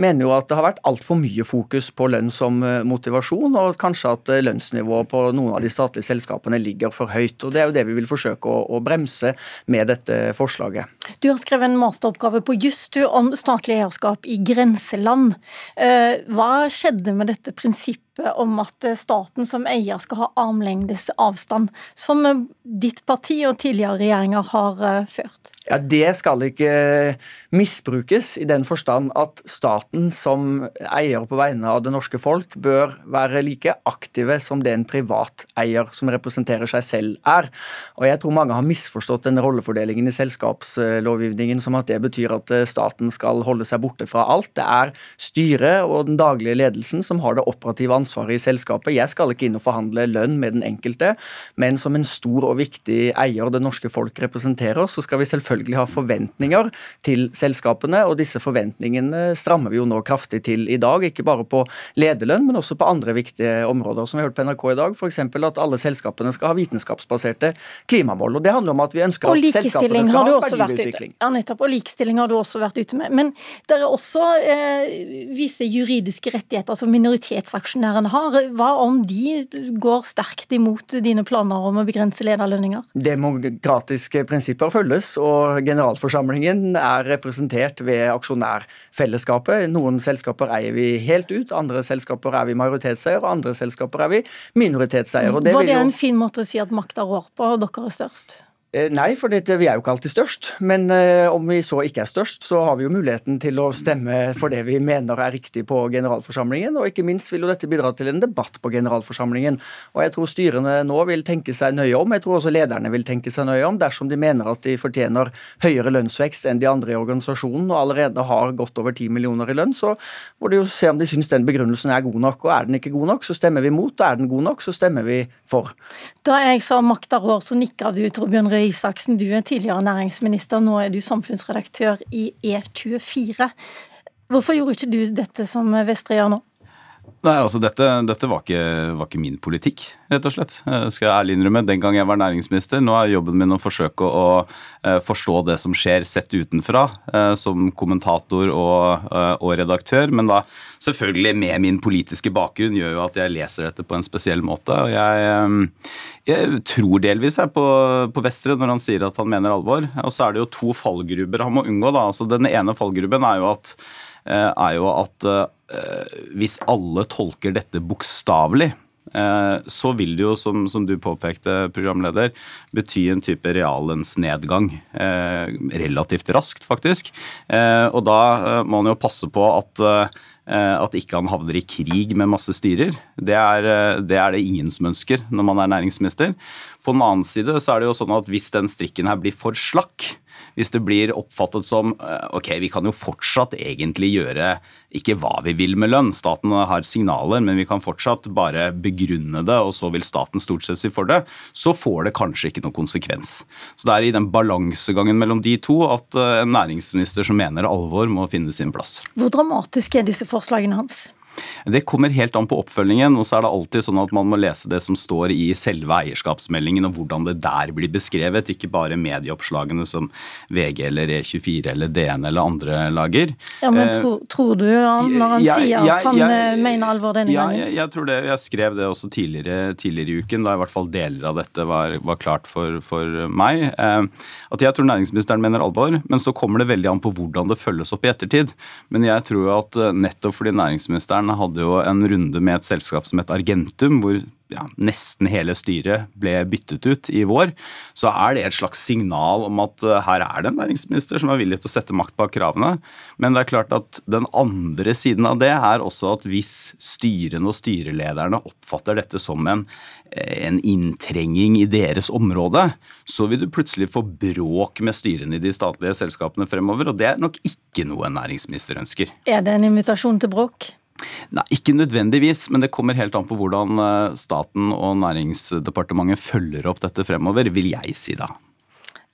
mener jo at det har vært altfor mye fokus på lønn som motivasjon, og kanskje at lønnsnivået på noen av de statlige selskapene ligger for høyt. og Det er jo det vi vil forsøke forsøke å, å, bremse med dette forslaget. Du har skrevet en masteroppgave på juss om statlig eierskap i grenseland. Eh, hva skjedde med dette prinsippet om at staten som eier skal ha armlengdes avstand, som ditt parti og tidligere regjeringer har eh, ført? Ja, Det skal ikke misbrukes i den forstand at staten som eier på vegne av det norske folk bør være like aktive som det en privat eier som representerer seg selv er. Og Jeg tror mange har misforstått denne rollefordelingen i selskapslovgivningen som at det betyr at eh, staten skal holde seg borte fra alt. Det er styret og den daglige ledelsen som har det operative ansvaret i selskapet. Jeg skal ikke inn og forhandle lønn med den enkelte, men som en stor og viktig eier det norske folk representerer, så skal vi selvfølgelig ha forventninger til selskapene, og disse forventningene strammer vi jo nå kraftig til i dag. Ikke bare på lederlønn, men også på andre viktige områder. Som vi har hørt på NRK i dag, f.eks. at alle selskapene skal ha vitenskapsbaserte klimamål. og Det handler om at vi ønsker at selskapene skal ha verdiutvikling. Ja, nettopp. Og likestilling har du også vært ute med. Men det er også eh, visse juridiske rettigheter som minoritetsaksjonærene har. Hva om de går sterkt imot dine planer om å begrense lederlønninger? Demokratiske prinsipper følges, og generalforsamlingen er representert ved aksjonærfellesskapet. Noen selskaper eier vi helt ut, andre selskaper er vi majoritetseier, og andre selskaper er vi minoritetseier. Var det en fin måte å si at makta rår på, og dere er størst? Eh, nei, for det, vi er jo ikke alltid størst. Men eh, om vi så ikke er størst, så har vi jo muligheten til å stemme for det vi mener er riktig på generalforsamlingen. Og ikke minst vil jo dette bidra til en debatt på generalforsamlingen. Og jeg tror styrene nå vil tenke seg nøye om, jeg tror også lederne vil tenke seg nøye om, dersom de mener at de fortjener høyere lønnsvekst enn de andre i organisasjonen og allerede har godt over 10 millioner i lønn, så må de jo se om de syns den begrunnelsen er god nok. Og er den ikke god nok, så stemmer vi mot. Og er den god nok, så stemmer vi for. Da jeg sa makta rår, så nikka du, Torbjørn Røe Isaksen, du er tidligere næringsminister, nå er du samfunnsredaktør i E24. Hvorfor gjorde ikke du dette som Vestre gjør nå? Nei, altså dette, dette var, ikke, var, ikke, min politikk, rett og slett. Eh, skal jeg ærlig innrømme. Den gang jeg var næringsminister. Nå er jobben min å forsøke å å forstå det som skjer sett utenfra, uh, som kommentator og, og, redaktør. Men da selvfølgelig med min politiske bakgrunn gjør jo at jeg leser dette på en spesiell måte. Og jeg, jeg tror delvis jeg på, på Vestre når han sier at han mener alvor. Og så er det jo to fallgruber han må unngå. da. Altså Den ene fallgruben er jo at Eh, er jo at eh, hvis alle tolker dette bokstavelig, eh, så vil det jo, som, som, du påpekte, programleder, bety en type reallønnsnedgang. Relativt raskt, faktisk. Og da må man jo passe på at at ikke han havner i krig med masse styrer. Det er, det er, det ingen som ønsker når man er næringsminister. På den annen side så er det jo sånn at hvis den strikken her blir for slakk, hvis det blir oppfattet som eh, ok, vi kan jo fortsatt egentlig gjøre ikke hva vi vil med lønn, staten har signaler, men vi kan fortsatt bare begrunne det, og så vil staten stort sett si for det, så får det kanskje ikke noen konsekvens. Så det er i den balansegangen mellom de to at eh, en næringsminister som mener alvor, må finne sin plass. Hvor dramatiske er disse forslagene hans? Det kommer helt an på oppfølgingen. og så er det alltid sånn at Man må lese det som står i selve eierskapsmeldingen og hvordan det der blir beskrevet, ikke bare medieoppslagene som VG eller E24 eller DN eller andre lager. Ja, men tro, tror, du han, når han jeg- sier at han jeg- eh, mener alvor denne ja, gangen? jeg, jeg tror det. Jeg skrev det også tidligere, tidligere i uken, da i hvert fall deler av dette var, var klart for, for meg. Eh, at jeg tror næringsministeren mener alvor, men så kommer det veldig an på hvordan det følges opp i ettertid. Men jeg tror at eh, nettopp fordi næringsministeren hadde jo en runde med et selskap som het Argentum, hvor ja, nesten hele styret ble byttet ut i vår, så er det et slags signal om at eh, her er det en næringsminister som er villig til å sette makt bak kravene. Men det er klart at den andre siden av det er også at hvis styrene og styrelederne oppfatter dette som en, eh, en inntrenging i deres område, så vil du plutselig få bråk med styrene i de statlige selskapene fremover, og det er nok ikke noe en næringsminister ønsker. Er det en invitasjon til bråk? Nei, Ikke nødvendigvis, men det kommer helt an på hvordan eh, staten og Næringsdepartementet følger opp dette fremover, vil jeg si da.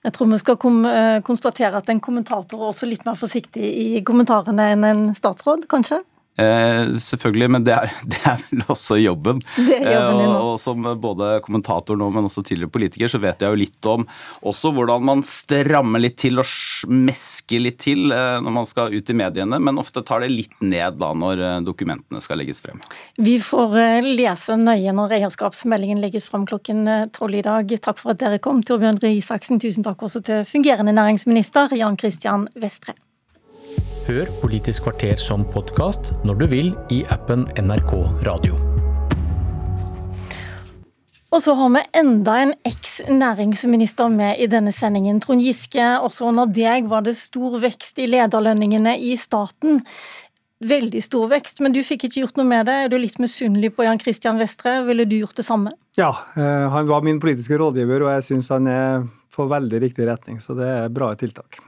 Jeg tror vi skal eh, konstatere at en kommentator er også litt mer forsiktig i kommentarene enn en statsråd, kanskje? Eh, selvfølgelig, men det er, det er vel også jobben. Det er jobben din Eh, og, og som både kommentator nå, men også tidligere politiker, så vet jeg jo litt om også hvordan man strammer litt til og smesker mesker litt til eh, når man skal ut i mediene, men ofte tar det litt ned da når eh, dokumentene skal legges frem. Vi får eh, lese nøye når eierskapsmeldingen legges frem klokken eh, tolv i dag. Takk for at dere kom. Torbjørn Røe Isaksen, tusen takk også til fungerende næringsminister Jan Christian Vestre. Hør Politisk kvarter som podkast når du vil i appen NRK Radio. Og så har vi enda en eks-næringsminister med i denne sendingen. Trond Giske, også under deg var det stor vekst i lederlønningene i staten. Veldig stor vekst, men du fikk ikke gjort noe med det. Er du litt misunnelig på Jan Christian Vestre? Ville du gjort det samme? Ja, eh, han var min politiske rådgiver, og jeg syns han er på veldig riktig retning, så det er bra tiltak.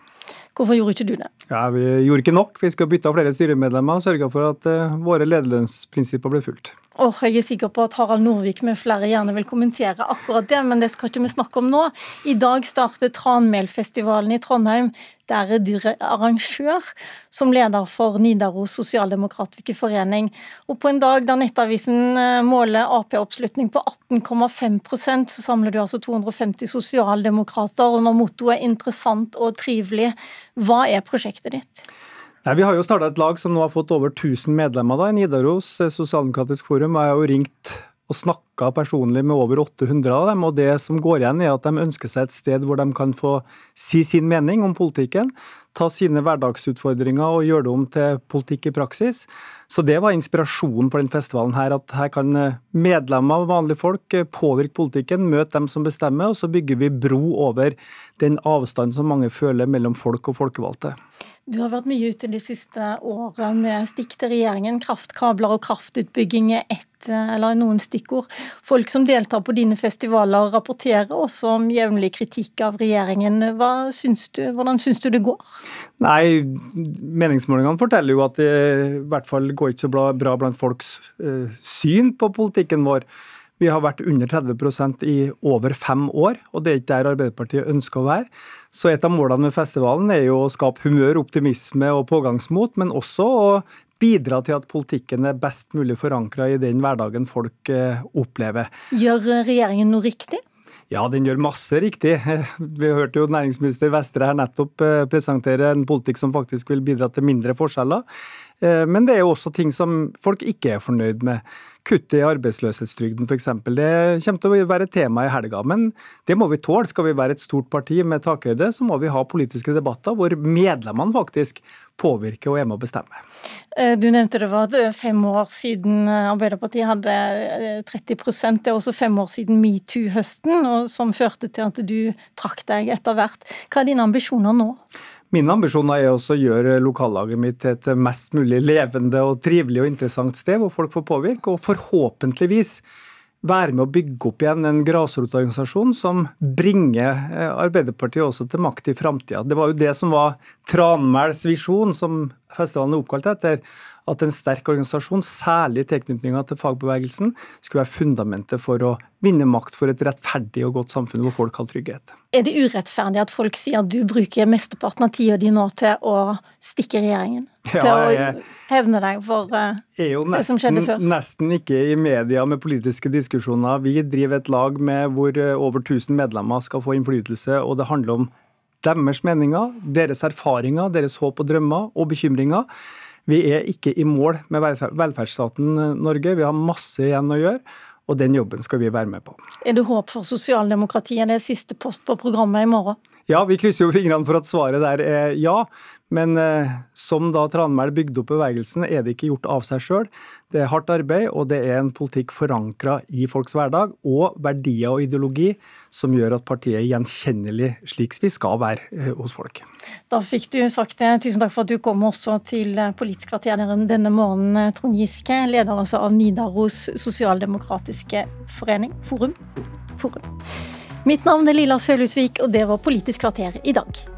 Hvorfor gjorde ikke du det? Ja, Vi gjorde ikke nok. Vi skulle bytte av flere styremedlemmer og sørga for at eh, våre lederlønnsprinsipper ble fulgt. Åh, jeg er sikker på at Harald Norvik med flere gjerne vil kommentere akkurat det, men det skal ikke vi snakke om nå. I dag starter Tranmelfestivalen i Trondheim. Der er du arrangør, som leder for Nidaros sosialdemokratiske forening. Og på en dag da Nettavisen eh, måler Ap-oppslutning på 18,5% så samler du altså 250 sosialdemokrater, og når mottoet er 'interessant og trivelig', hva er prosjektet ditt? Nei, Vi har jo starta et lag som nå har fått over 1000 medlemmer da, i Nidaros eh, sosialdemokratisk forum. Jeg har jo ringt og snakka personlig med over 800 av dem. og Det som går igjen, er at de ønsker seg et sted hvor de kan få si sin mening om politikken. Ta sine hverdagsutfordringer og gjøre det om til politikk i praksis. Så det var inspirasjonen for den festivalen her. At her kan eh, medlemmer og vanlige folk eh, påvirke politikken, møte dem som bestemmer, og så bygger vi bro over den avstanden som mange føler mellom folk og folkevalgte. Du har vært mye ute de siste året med stikk til regjeringen. Kraftkabler og kraftutbygging er ett, eller noen stikkord. Folk som deltar på dine festivaler rapporterer også om jevnlig kritikk av regjeringen. Hva syns du, hvordan syns du det går? Nei, meningsmålingene forteller jo at det i hvert fall går ikke så bra, bra blant folks eh, syn på politikken vår. Vi har vært under 30% i over fem år, og det er ikke der Arbeiderpartiet ønsker å være. Så et av målene med festivalen er jo å skape humør, optimisme og pågangsmot, men også å bidra til at politikken er best mulig forankra i den hverdagen folk eh, opplever. Gjør regjeringen noe riktig? Ja, den gjør masse riktig. Vi hørte jo næringsminister Vestre her nettopp eh, presentere en politikk som faktisk vil bidra til mindre forskjeller. Eh, Men det er jo også ting som folk ikke er fornøyd med. Kuttet i arbeidsløshetstrygden f.eks. Det kommer til å være et tema i helga. Men det må vi tåle. Skal vi være et stort parti med takhøyde, så må vi ha politiske debatter hvor medlemmene faktisk påvirker og er med å bestemme. Eh, Du nevnte det var eh, fem år siden eh, Arbeiderpartiet hadde eh, 30 Det er også fem år siden metoo-høsten, som førte til at du trakk deg etter hvert. Hva er dine ambisjoner nå? Mine ambisjoner er også å gjøre lokallaget mitt til et mest mulig levende og trivelig og interessant sted, hvor folk får påvirke, og forhåpentligvis være med å bygge opp igjen en grasrotorganisasjon som bringer eh, Arbeiderpartiet også til makt i framtida. Det var jo det som var Tranmæls visjon, som festivalen er oppkalt etter, at en sterk organisasjon, særlig tilknytninga til fagbevegelsen, skulle være fundamentet for å vinne makt for et rettferdig og godt samfunn hvor folk har trygghet. Er det urettferdig at folk sier at du bruker mesteparten av tida di nå til å stikke regjeringen? Ja, til å hevne deg for uh, er det som skjedde før? Er jo nesten ikke i media med politiske diskusjoner. Vi driver et lag med hvor eh, over 1000 medlemmer skal få innflytelse, og det handler om deres meninger, deres erfaringer, deres håp og drømmer og bekymringer. Vi er ikke i mål med velferdsstaten eh, Norge. Vi har masse igjen å gjøre, og den jobben skal vi være med på. Er det håp for sosialdemokratiet? Det er siste post på programmet i morgen. Ja, vi krysser jo fingrene for at svaret der er ja. Men eh, som da Tranmæl bygde opp bevegelsen, er det ikke gjort av seg sjøl. Det er hardt arbeid, og det er en politikk forankra i folks hverdag, og verdier og ideologi som gjør at partiet er gjenkjennelig slik vi skal være eh, hos folk. Da fikk du sagt det. Tusen takk for at du kom også til eh, Politisk kvarter denne morgenen, eh, Trond Giske, leder altså av Nidaros sosialdemokratiske forening, Forum. Forum. Mitt navn er Lilla Sølhusvik, og det var Politisk kvarter i dag.